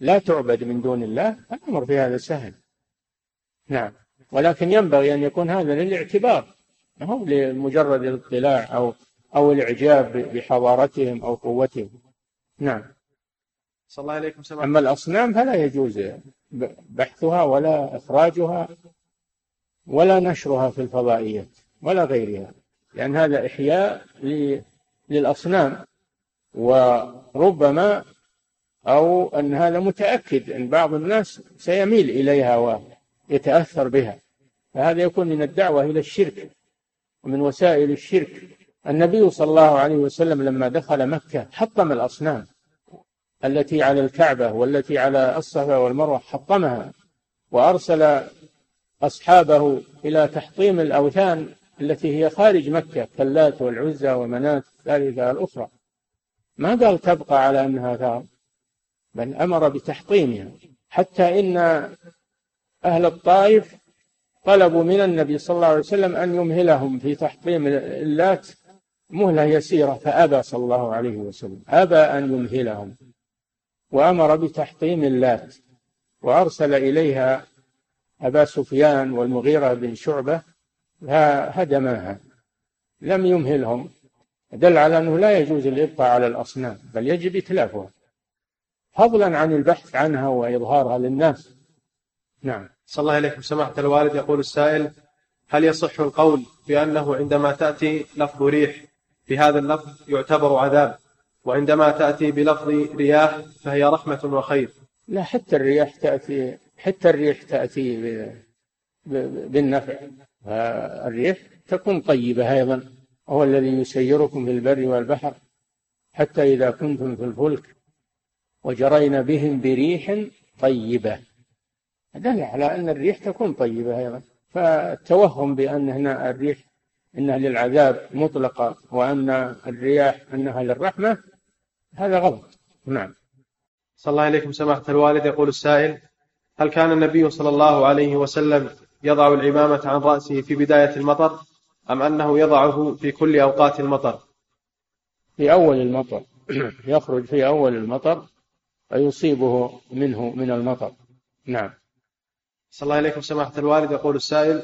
Speaker 3: لا تعبد من دون الله الأمر في هذا سهل. نعم. ولكن ينبغي أن يكون هذا للاعتبار ما هو لمجرد الاطلاع أو أو الإعجاب بحضارتهم أو قوتهم. نعم.
Speaker 4: صلى الله عليكم سمع.
Speaker 3: أما الأصنام فلا يجوز بحثها ولا إخراجها ولا نشرها في الفضائيات ولا غيرها لأن هذا إحياء للأصنام. وربما أو أن هذا متأكد أن بعض الناس سيميل إليها ويتأثر بها. فهذا يكون من الدعوة إلى الشرك ومن وسائل الشرك. النبي صلى الله عليه وسلم لما دخل مكة حطم الأصنام التي على الكعبة والتي على الصفا والمروة حطمها وأرسل أصحابه إلى تحطيم الأوثان التي هي خارج مكة كاللات والعزى ومناة الثالثة الأخرى. ما قال تبقى على أنها ثار بل أمر بتحطيمها. حتى إن أهل الطائف طلبوا من النبي صلى الله عليه وسلم أن يمهلهم في تحطيم اللات مهلة يسيرة فأبى صلى الله عليه وسلم أبى أن يمهلهم. وأمر بتحطيم اللات. وأرسل إليها أبا سفيان والمغيرة بن شعبة هدماها لم يمهلهم. دل على أنه لا يجوز الإبقاء على الأصنام بل يجب إتلافها. فضلا عن البحث عنها وإظهارها للناس. نعم.
Speaker 4: صلى الله عليكم. سماحة الوالد يقول السائل هل يصح القول بأنه عندما تأتي لفظ ريح بهذا اللفظ يعتبر عذاب وعندما تأتي بلفظ رياح فهي رحمة وخير؟
Speaker 3: لا حتى الرياح تأتي حتى الريح تأتي بالنفع. الريح تكون طيبة أيضا. هو الذي يسيركم في البر والبحر حتى إذا كنتم في الفلك وجرين بهم بريح طيبة. دل على أن الريح تكون طيبة أيضا. فالتوهم بأن هنا الريح إنها للعذاب مطلقة وأن الرياح أنها للرحمة هذا غلط. نعم.
Speaker 4: صلى الله عليكم سماحة الوالد. يقول السائل هل كان النبي صلى الله عليه وسلم يضع العمامة عن رأسه في بداية المطر؟ أم أنه يضعه في كل أوقات المطر؟
Speaker 3: في أول المطر. يخرج في أول المطر فيصيبه منه من المطر. نعم.
Speaker 4: صلى الله عليكم سماحة الوالد. يقول السائل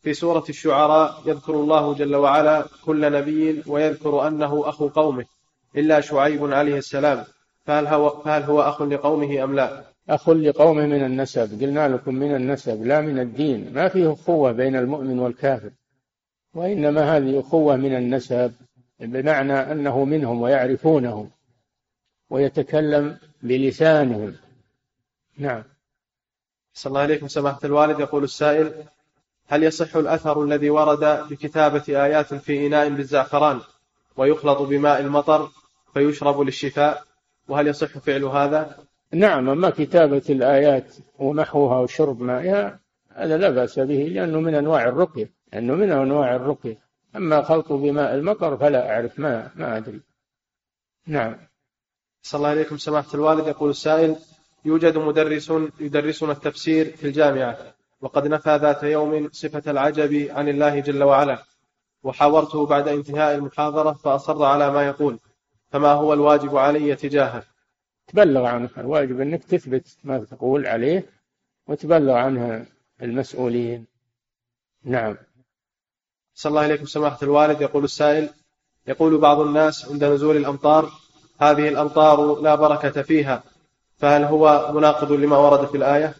Speaker 4: في سورة الشعراء يذكر الله جل وعلا كل نبي ويذكر أنه أخو قومه إلا شعيب عليه السلام. فهل هو, فهل هو أخ لقومه أم لا؟
Speaker 3: أخ لقومه من النسب. قلنا لكم من النسب لا من الدين. ما فيه أخوة بين المؤمن والكافر. وإنما هذه أخوة من النسب بمعنى أنه منهم ويعرفونه ويتكلم بلسانهم. نعم.
Speaker 4: صلى الله عليكم سماحة الوالد. يقول السائل هل يصح الأثر الذي ورد بكتابة آيات في إناء بالزعفران ويخلط بماء المطر فيشرب للشفاء؟ وهل يصح فعل هذا؟
Speaker 3: نعم أما كتابة الآيات ومحوها وشرب مائها هذا لا بأس به لأنه من أنواع الرقية لأنه من أنواع الرقية. أما خلط بماء المطر فلا أعرف ما ما أدري. نعم.
Speaker 4: صلى الله عليكم سماحة الوالد. يقول السائل يوجد مدرس يدرسنا التفسير في الجامعة وقد نفى ذات يوم صفة العجب عن الله جل وعلا وحاورته بعد انتهاء المحاضرة فأصر على ما يقول فما هو الواجب علي تجاهه؟
Speaker 3: تبلغ عنه. الواجب أنك تثبت ما تقول عليه وتبلغ عنها المسؤولين. نعم.
Speaker 4: صلى الله إليكم سماحة الوالد يقول السائل يقول بعض الناس عند نزول الأمطار هذه الأمطار لا بركة فيها فهل هو مناقض لما ورد في الآية؟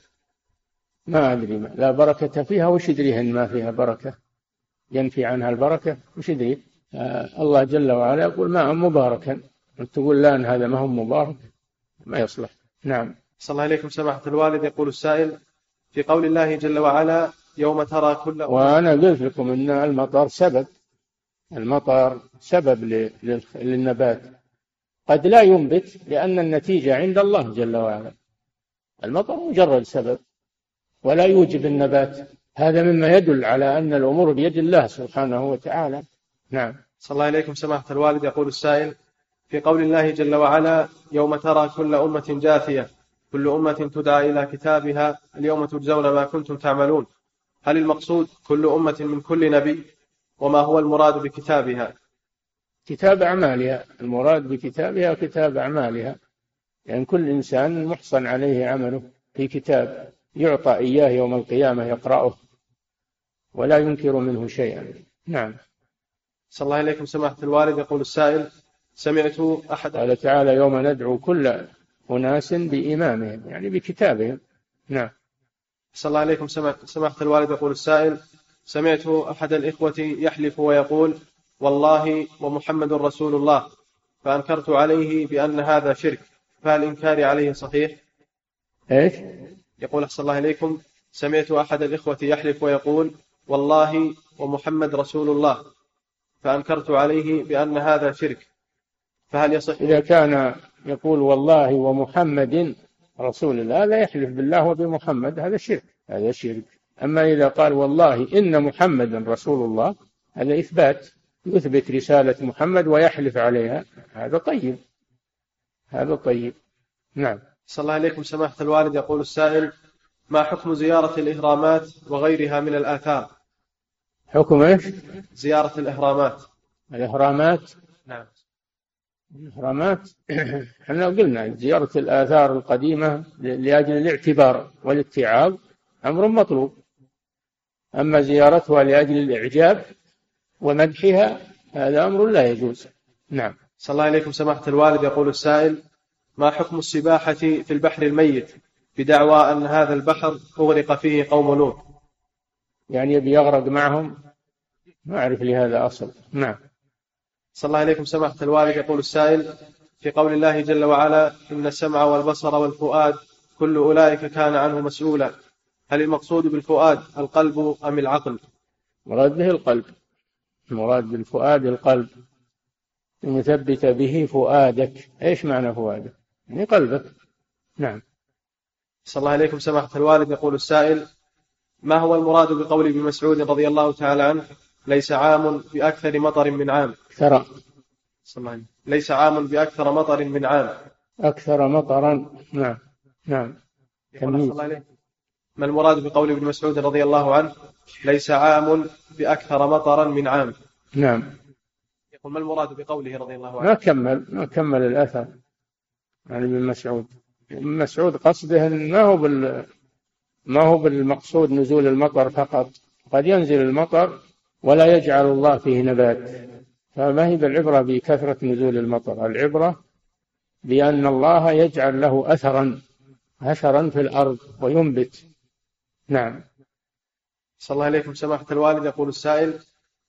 Speaker 3: ما أدري ما. لا بركة فيها وش يدري أن ما فيها بركة؟ ينفي عنها البركة؟ وش يدري؟ آه الله جل وعلا يقول ماء مباركا. تقول لا أن هذا ما هو مبارك. ما يصلح. نعم.
Speaker 4: صلى الله عليكم سماحة الوالد يقول السائل في قول الله جل وعلا يوم ترى كل
Speaker 3: وأنا قلت لكم أن المطر سبب. المطر سبب للنبات. قد لا ينبت لأن النتيجة عند الله جل وعلا. المطر مجرد سبب. ولا يوجب النبات. هذا مما يدل على أن الأمور بيد الله سبحانه وتعالى. نعم.
Speaker 4: صلى الله عليكم سماحة الوالد. يقول السائل في قول الله جل وعلا يوم ترى كل أمة جاثية كل أمة تدعى إلى كتابها اليوم تجزون ما كنتم تعملون. هل المقصود كل أمة من كل نبي؟ وما هو المراد بكتابها؟
Speaker 3: كتاب أعمالها. المراد بكتابها كتاب أعمالها. يعني كل إنسان محصن عليه عمله في كتاب يعطى إياه يوم القيامة يقرأه ولا ينكر منه شيئا. نعم.
Speaker 4: صلى الله عليكم سماحة الوالد. يقول السائل سمعت أحد
Speaker 3: قال تعالى يوم ندعو كل أناس بإمامهم يعني بكتابهم. نعم.
Speaker 4: صلى الله عليكم سماحة الوالد يقول السائل سمعت أحد الإخوة يحلف ويقول والله ومحمد رسول الله فأنكرت عليه بأن هذا شرك فهل إنكاري عليه صحيح؟
Speaker 3: إيش؟
Speaker 4: يقول أحسن الله إليكم سمعت أحد الإخوة يحلف ويقول والله ومحمد رسول الله فأنكرت عليه بأن هذا شرك فهل يصح
Speaker 3: إذا كان يقول والله ومحمد رسول الله لا يحلف بالله وبمحمد هذا شرك هذا شرك. أما إذا قال والله إن محمدا رسول الله هذا إثبات يثبت رسالة محمد ويحلف عليها هذا طيب. هذا طيب. نعم.
Speaker 4: صلى الله عليكم سماحة الوالد. يقول السائل ما حكم زيارة الإهرامات وغيرها من الآثار؟
Speaker 3: حكم إيش؟
Speaker 4: زيارة الإهرامات.
Speaker 3: الإهرامات؟
Speaker 4: نعم.
Speaker 3: الإهرامات إحنا قلنا زيارة الآثار القديمة لأجل الاعتبار والاتعاظ أمر مطلوب. أما زيارتها لأجل الإعجاب ومدحها هذا أمر لا يجوز. نعم.
Speaker 4: صلى الله عليكم سماحة الوالد. يقول السائل ما حكم السباحة في البحر الميت بدعوى أن هذا البحر أغرق فيه قوم لوط
Speaker 3: يعني يبي يغرق معهم؟ ما أعرف لهذا أصل. نعم.
Speaker 4: صلى الله عليكم سماحة الوالد يقول السائل في قول الله جل وعلا إن السمع والبصر والفؤاد كل أولئك كان عنه مسؤولا. هل المقصود بالفؤاد القلب أم العقل؟
Speaker 3: مراد به القلب. المراد بالفؤاد القلب. المثبت به فؤادك إيش معنى فؤادك؟ يعني قلبك. نعم.
Speaker 4: صلى الله عليكم سماحة الوالد يقول السائل ما هو المراد بقول ابن مسعود رضي الله تعالى عنه؟ ليس عام بأكثر مطر من عام.
Speaker 3: ترى.
Speaker 4: ليس عام بأكثر مطر من عام.
Speaker 3: أكثر مطرا. نعم. نعم.
Speaker 4: ما المراد بقول ابن مسعود رضي الله عنه؟ ليس عام بأكثر مطرا من عام.
Speaker 3: نعم.
Speaker 4: يقول ما المراد بقوله رضي الله
Speaker 3: عنه؟ ما كمل ما كمل الأثر عن ابن مسعود. ابن مسعود قصده ما هو بال ما هو بالمقصود نزول المطر فقط. قد ينزل المطر ولا يجعل الله فيه نبات. فما هي بالعبرة بكثرة نزول المطر؟ العبرة بأن الله يجعل له أثرا أثرا في الأرض وينبت. نعم.
Speaker 4: صلى الله عليكم سماحة الوالد يقول السائل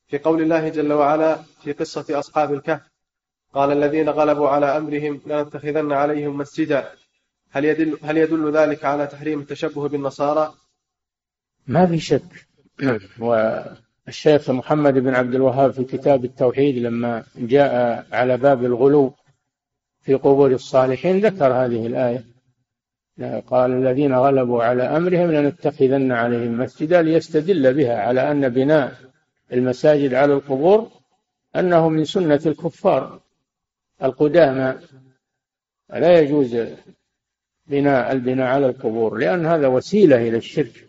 Speaker 4: في قول الله جل وعلا في قصة أصحاب الكهف قال الذين غلبوا على أمرهم لنتخذن عليهم مسجدا. هل يدل, هل يدل ذلك على تحريم التشبه بالنصارى؟
Speaker 3: ما في شك. والشيخ محمد بن عبد الوهاب في كتاب التوحيد لما جاء على باب الغلو في قبور الصالحين ذكر هذه الآية. قال الذين غلبوا على أمرهم لنتخذن عليهم مسجدا ليستدل بها على أن بناء المساجد على القبور أنه من سنة الكفار. القدامى لا يجوز بناء البناء على القبور لأن هذا وسيلة إلى الشرك.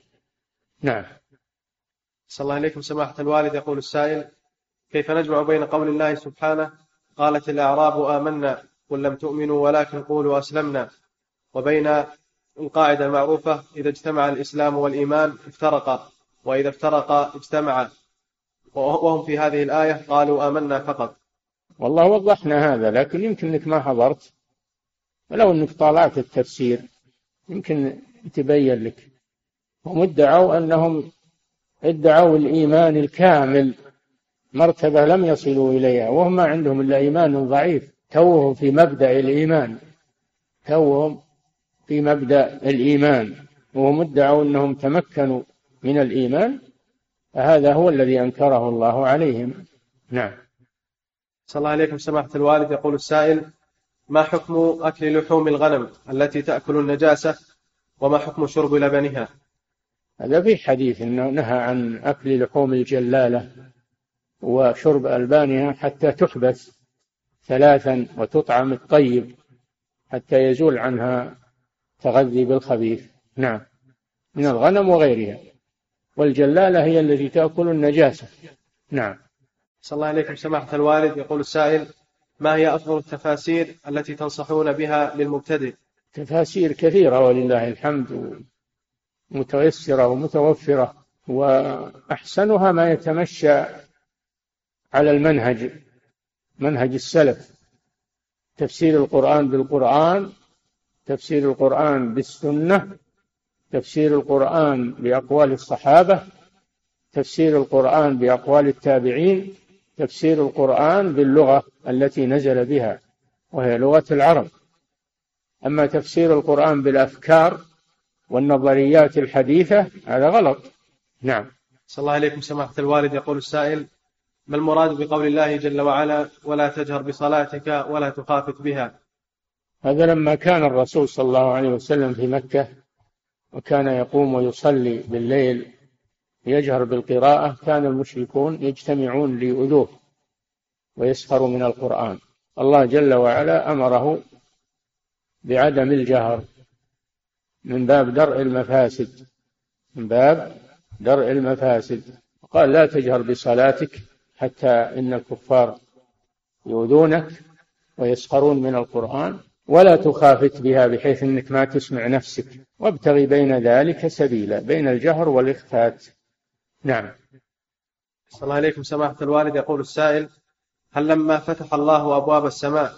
Speaker 3: نعم.
Speaker 4: صلى الله عليكم سماحة الوالد. يقول السائل كيف نجمع بين قول الله سبحانه قالت الأعراب آمنا قل لم تؤمنوا ولكن قولوا أسلمنا. وبين القاعدة المعروفة إذا اجتمع الإسلام والإيمان افترقا وإذا افترقا اجتمعا. وهم في هذه الآية قالوا آمنا فقط.
Speaker 3: والله وضحنا هذا لكن يمكن إنك ما حضرت. ولو إنك طالعت التفسير يمكن تبين لك. هم ادعوا أنهم ادعوا الإيمان الكامل. مرتبة لم يصلوا إليها وهم ما عندهم إلا إيمان ضعيف. توهم في مبدأ الإيمان. توهم في مبدأ الإيمان. وهم ادعوا إنهم تمكنوا من الإيمان. فهذا هو الذي أنكره الله عليهم. نعم.
Speaker 4: صلى الله عليكم سماحة الوالد. يقول السائل ما حكم أكل لحوم الغنم التي تأكل النجاسة وما حكم شرب لبنها؟
Speaker 3: هذا في حديث إنه نهى عن أكل لحوم الجلالة وشرب البانها حتى تحبس ثلاثا وتطعم الطيب حتى يزول عنها تغذي بالخبيث. نعم. من الغنم وغيرها. والجلالة هي التي تأكل النجاسة. نعم.
Speaker 4: صلى الله عليكم سماحة الوالد. يقول السائل ما هي أفضل التفاسير التي تنصحون بها للمبتدئ؟
Speaker 3: تفاسير كثيرة ولله الحمد. متيسرة ومتوفرة وأحسنها ما يتمشى على المنهج منهج السلف. تفسير القرآن بالقرآن تفسير القرآن بالسنة تفسير القرآن بأقوال الصحابة تفسير القرآن بأقوال التابعين تفسير القرآن باللغة التي نزل بها وهي لغة العرب. أما تفسير القرآن بالأفكار والنظريات الحديثة هذا غلط. نعم.
Speaker 4: صلى الله عليكم سماحة الوالد. يقول السائل ما المراد بقول الله جل وعلا ولا تجهر بصلاتك ولا تخافت بها؟
Speaker 3: هذا لما كان الرسول صلى الله عليه وسلم في مكة وكان يقوم ويصلي بالليل يجهر بالقراءة كان المشركون يجتمعون ليؤذوه ويسخروا من القرآن. الله جل وعلا أمره بعدم الجهر. من باب درء المفاسد. من باب درء المفاسد. قال لا تجهر بصلاتك حتى إن الكفار يؤذونك ويسخرون من القرآن ولا تخافت بها بحيث إنك ما تسمع نفسك. وابتغي بين ذلك سبيلا بين الجهر والإخفات. نعم.
Speaker 4: صلى الله عليكم سماحة الوالد. يقول السائل هل لما فتح الله أبواب السماء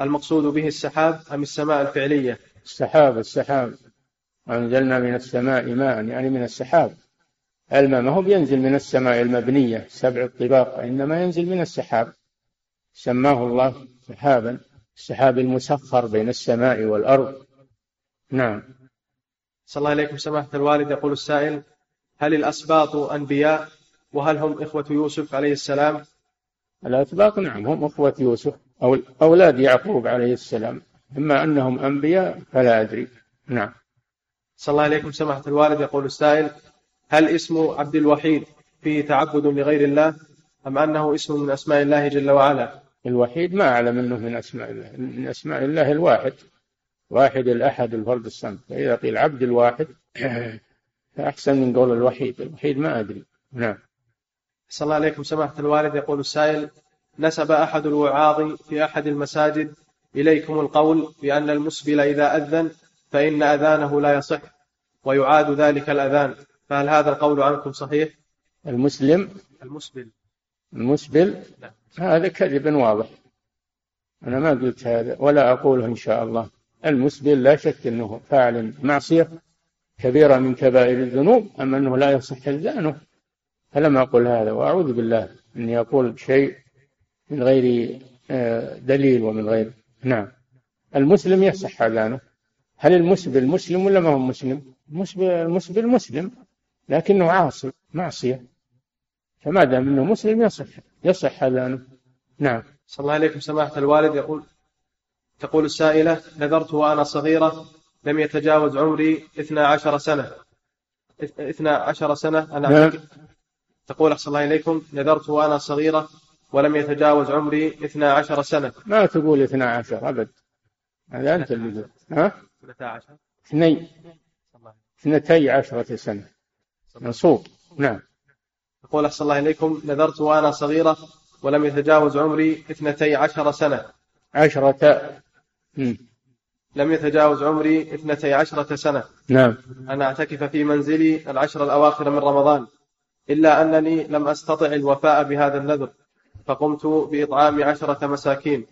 Speaker 4: المقصود به السحاب أم السماء الفعلية؟
Speaker 3: السحاب السحاب. أنزلنا من السماء ماء يعني من السحاب. الماء ما هو بينزل من السماء المبنية سبع الطباق إنما ينزل من السحاب. سماه الله سحابا السحاب المسخر بين السماء والأرض. نعم.
Speaker 4: صلى الله عليكم سماحة الوالد. يقول السائل هل الأسباط أنبياء؟ وهل هم إخوة يوسف عليه السلام؟
Speaker 3: الأسباط نعم هم إخوة يوسف أو أولاد يعقوب عليه السلام. إما أنهم أنبياء فلا أدري. نعم.
Speaker 4: صلى الله عليكم سماحة الوالد. يقول السائل هل اسم عبد الوحيد فيه تعبد لغير الله أم أنه اسم من أسماء الله جل وعلا؟
Speaker 3: الوحيد ما أعلم أنه من أسماء الله من أسماء الله الواحد. واحد الأحد الفرد الصمد فإذا قيل عبد الواحد فأحسن من قول الوحيد. الوحيد ما أدري. نعم.
Speaker 4: صلى الله عليكم سماحة الوالد. يقول السائل نسب أحد الوعاظ في أحد المساجد إليكم القول بأن المسبل إذا أذن فإن أذانه لا يصح ويعاد ذلك الأذان. فهل هذا القول عنكم صحيح؟
Speaker 3: المسلم؟
Speaker 4: المسبل.
Speaker 3: المسبل؟
Speaker 4: نعم.
Speaker 3: هذا كذب واضح. أنا ما قلت هذا ولا أقوله إن شاء الله. المسبل لا شك أنه فاعل معصية كبيرة من كبائر الذنوب أما أنه لا يصح إذانه. فلم أقل هذا وأعوذ بالله أني أقول شيء من غير آه، دليل ومن غير نعم. المسلم يصح أذانه. هل المسبل مسلم ولا ما هو مسلم؟ المسبل, المسبل مسلم لكنه عاصي معصية. فما دام أنه مسلم يصح يصح أذانه. نعم.
Speaker 4: صلى الله عليكم سماحة الوالد. يقول تقول السائلة نذرت وأنا صغيرة لم يتجاوز عمري 12 سنة. 12 سنة. أنا
Speaker 3: نعم.
Speaker 4: تقول أحسن الله إليكم نذرت وأنا صغيرة ولم يتجاوز عمري 12 سنة.
Speaker 3: ما تقول 12 أبد. هذا أنت اللي قلت ها؟
Speaker 4: 12
Speaker 3: اثني اثنتي عشرة سنة. نصوب نعم.
Speaker 4: يقول أحسن الله إليكم نذرت وأنا صغيرة ولم يتجاوز عمري اثنتي عشر سنة.
Speaker 3: عشرة. مم.
Speaker 4: لم يتجاوز عمري اثنتي عشرة سنة.
Speaker 3: نعم.
Speaker 4: أن أعتكف في منزلي العشر الأواخر من رمضان. إلا أنني لم أستطع الوفاء بهذا النذر. فقمت بإطعام عشرة مساكين.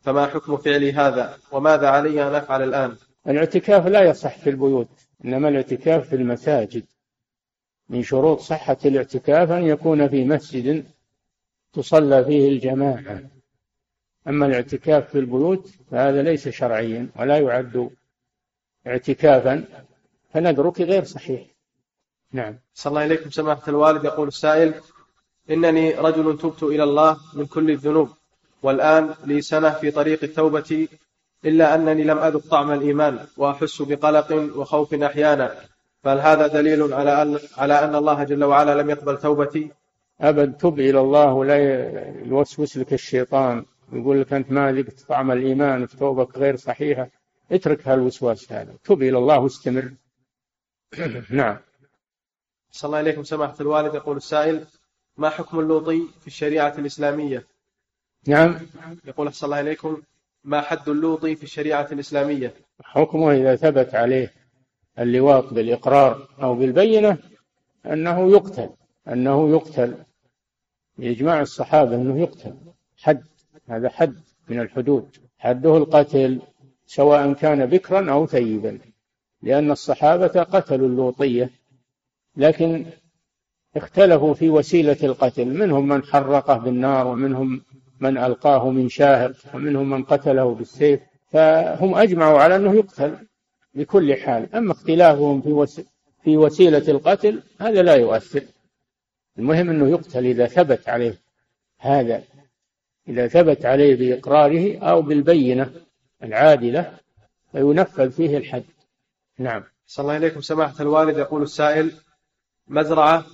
Speaker 4: فما حكم فعلي هذا؟ وماذا علي أن أفعل الآن؟
Speaker 3: الاعتكاف لا يصح في البيوت إنما الاعتكاف في المساجد. من شروط صحة الاعتكاف أن يكون في مسجد تصلى فيه الجماعة. أما الاعتكاف في البيوت فهذا ليس شرعيا ولا يعد اعتكافا فنذرك غير صحيح. نعم.
Speaker 4: صلى الله إليكم سماحة الوالد يقول السائل إنني رجل تبت إلى الله من كل الذنوب والآن لي سنة في طريق التوبة إلا أنني لم أذق طعم الإيمان وأحس بقلق وخوف أحيانا. فهل هذا دليل على أن على أن الله جل وعلا لم يقبل توبتي؟
Speaker 3: أبد تب إلى الله ولا يوسوس لك الشيطان يقول لك أنت ما ذقت طعم الإيمان في توبك غير صحيحة. اترك هالوسواس هذا. تب إلى الله واستمر. نعم.
Speaker 4: صلى الله إليكم سماحة الوالد يقول السائل ما حكم اللوطي في الشريعة الإسلامية؟
Speaker 3: نعم
Speaker 4: يقول أحسن الله إليكم ما حد اللوطي في الشريعة الإسلامية؟
Speaker 3: حكمه إذا ثبت عليه اللواط بالإقرار أو بالبينة أنه يقتل أنه يقتل بإجماع الصحابة أنه يقتل حد هذا حد من الحدود حده القتل سواء كان بكرا أو ثيبا لأن الصحابة قتلوا اللوطية لكن اختلفوا في وسيلة القتل. منهم من حرقه بالنار ومنهم من ألقاه من شاهق ومنهم من قتله بالسيف. فهم أجمعوا على أنه يقتل بكل حال. أما اختلافهم في وس... في وسيلة القتل هذا لا يؤثر. المهم أنه يقتل إذا ثبت عليه هذا إذا ثبت عليه بإقراره أو بالبينة العادلة فينفذ فيه الحد. نعم.
Speaker 4: صلى الله إليكم سماحة الوالد يقول السائل مزرعة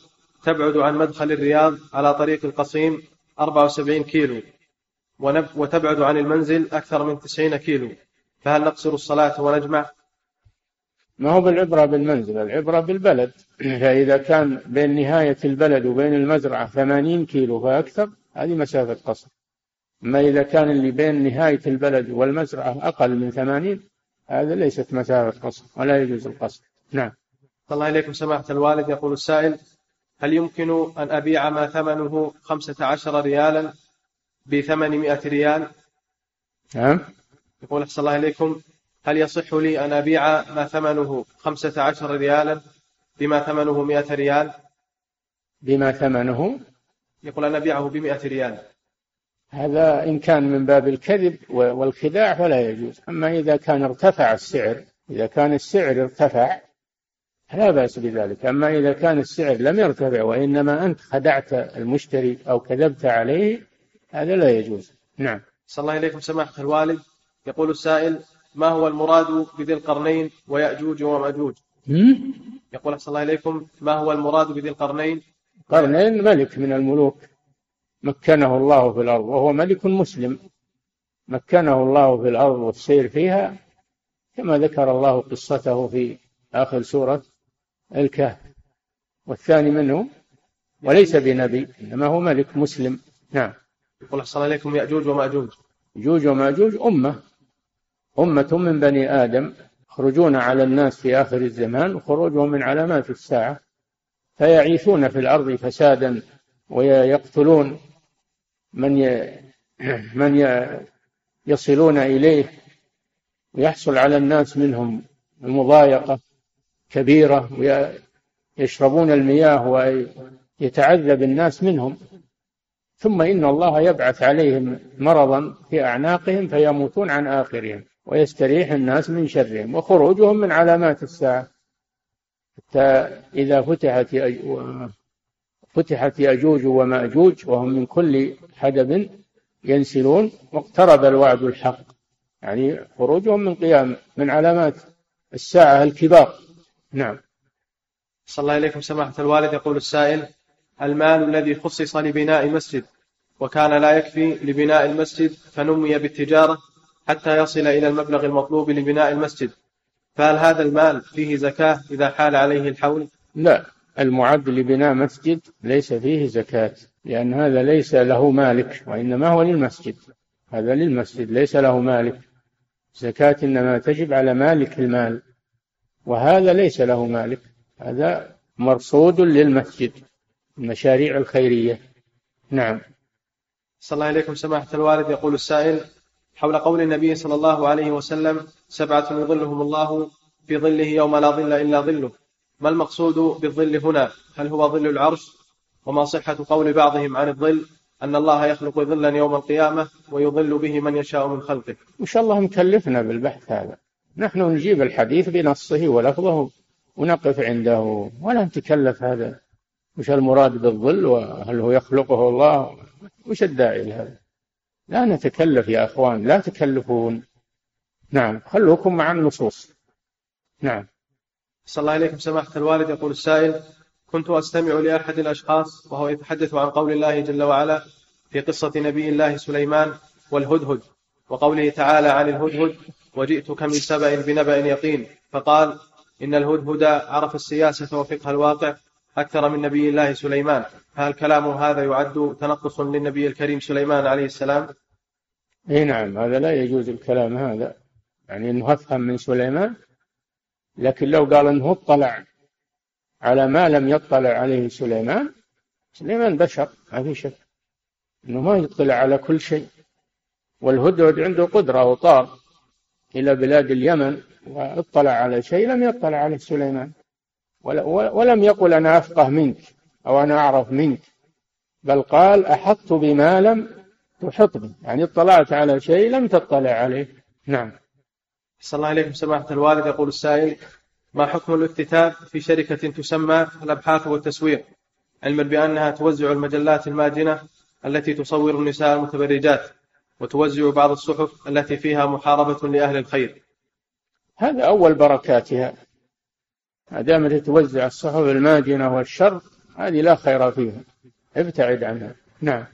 Speaker 4: تبعد عن مدخل الرياض على طريق القصيم 74 كيلو وتبعد عن المنزل أكثر من 90 كيلو. فهل نقصر الصلاة ونجمع؟
Speaker 3: ما هو بالعبرة بالمنزل العبرة بالبلد. فإذا كان بين نهاية البلد وبين المزرعة ثمانين كيلو فأكثر هذه مسافة قصر. أما إذا كان اللي بين نهاية البلد والمزرعة أقل من ثمانين هذا ليست مسافة قصر ولا يجوز القصر. نعم.
Speaker 4: الله إليكم سماحة الوالد يقول السائل هل يمكن أن أبيع ما ثمنه خمسة عشر ريالا بثمانمائة ريال؟
Speaker 3: نعم.
Speaker 4: يقول أحسن الله إليكم. هل يصح لي أن أبيع ما ثمنه خمسة عشر ريالا بما ثمنه مئة ريال؟
Speaker 3: بما ثمنه؟
Speaker 4: يقول أن أبيعه بمئة ريال.
Speaker 3: هذا إن كان من باب الكذب والخداع فلا يجوز. أما إذا كان ارتفع السعر إذا كان السعر ارتفع لا بأس بذلك. أما إذا كان السعر لم يرتفع وإنما أنت خدعت المشتري أو كذبت عليه هذا لا يجوز. نعم.
Speaker 4: صلى الله إليكم سماحة الوالد. يقول السائل ما هو المراد بذي القرنين ويأجوج ومأجوج؟ يقول أحسن الله إليكم ما هو المراد بذي القرنين؟
Speaker 3: قرنين ملك من الملوك. مكنه الله في الأرض وهو ملك مسلم. مكنه الله في الأرض والسير فيها كما ذكر الله قصته في آخر سورة. الكهف والثاني منه وليس بنبي إنما هو ملك مسلم. نعم.
Speaker 4: يقول أحسن الله إليكم يأجوج ومأجوج.
Speaker 3: يأجوج ومأجوج أمة. أمة من بني آدم يخرجون على الناس في آخر الزمان وخروجهم من علامات الساعة. فيعيثون في الأرض فسادا ويقتلون من ي... من ي... يصلون إليه. ويحصل على الناس منهم مضايقة كبيرة ويشربون المياه ويتعذب الناس منهم. ثم إن الله يبعث عليهم مرضا في أعناقهم فيموتون عن آخرهم ويستريح الناس من شرهم وخروجهم من علامات الساعة. حتى إذا فتحت فتحت يأجوج ومأجوج وهم من كل حدب ينسلون واقترب الوعد الحق. يعني خروجهم من قيام من علامات الساعة الكبار. نعم.
Speaker 4: صلى الله إليكم سماحة الوالد. يقول السائل المال الذي خصص لبناء مسجد وكان لا يكفي لبناء المسجد فنمي بالتجارة حتى يصل إلى المبلغ المطلوب لبناء المسجد. فهل هذا المال فيه زكاة إذا حال عليه الحول؟
Speaker 3: لا المعد لبناء مسجد ليس فيه زكاة لأن هذا ليس له مالك وإنما هو للمسجد. هذا للمسجد ليس له مالك. زكاة إنما تجب على مالك المال. وهذا ليس له مالك. هذا مرصود للمسجد المشاريع الخيرية. نعم.
Speaker 4: صلى الله عليكم سماحة الوالد. يقول السائل حول قول النبي صلى الله عليه وسلم سبعة يظلهم الله في ظله يوم لا ظل إلا ظله. ما المقصود بالظل هنا؟ هل هو ظل العرش؟ وما صحة قول بعضهم عن الظل؟ أن الله يخلق ظلا يوم القيامة ويظل به من يشاء من خلقه.
Speaker 3: إن شاء الله مكلفنا بالبحث هذا. نحن نجيب الحديث بنصه ولفظه ونقف عنده ولا نتكلف هذا. وش المراد بالظل وهل هو يخلقه الله؟ وش الداعي لهذا؟ لا نتكلف يا أخوان لا تكلفون. نعم خلوكم مع النصوص. نعم.
Speaker 4: صلى الله عليكم سماحة الوالد يقول السائل كنت أستمع لأحد الأشخاص وهو يتحدث عن قول الله جل وعلا في قصة نبي الله سليمان والهدهد وقوله تعالى عن الهدهد وجئتك من سبأ بنبأ يقين. فقال إن الهدهد عرف السياسة وفقه الواقع أكثر من نبي الله سليمان. هل كلام هذا يعد تنقص للنبي الكريم سليمان عليه السلام؟
Speaker 3: إي نعم هذا لا يجوز الكلام هذا. يعني إنه أفهم من سليمان لكن لو قال إنه اطلع على ما لم يطلع عليه سليمان سليمان بشر ما في شك إنه ما يطلع على كل شيء. والهدهد عنده قدرة وطار إلى بلاد اليمن واطلع على شيء لم يطلع عليه سليمان. ولم يقل أنا أفقه منك أو أنا أعرف منك بل قال أحطت بما لم تحط به يعني اطلعت على شيء لم تطلع عليه. نعم.
Speaker 4: صلى الله عليكم سماحة الوالد. يقول السائل ما حكم الاكتتاب في شركة تسمى الأبحاث والتسوير علما بأنها توزع المجلات الماجنة التي تصور النساء المتبرجات. وتوزع بعض الصحف التي فيها محاربة لأهل الخير.
Speaker 3: هذا أول بركاتها. ما دامت توزع الصحف الماجنة والشر هذه لا خير فيها. ابتعد عنها. نعم.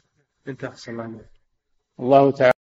Speaker 4: انت أحسن الله.
Speaker 3: الله تعالى.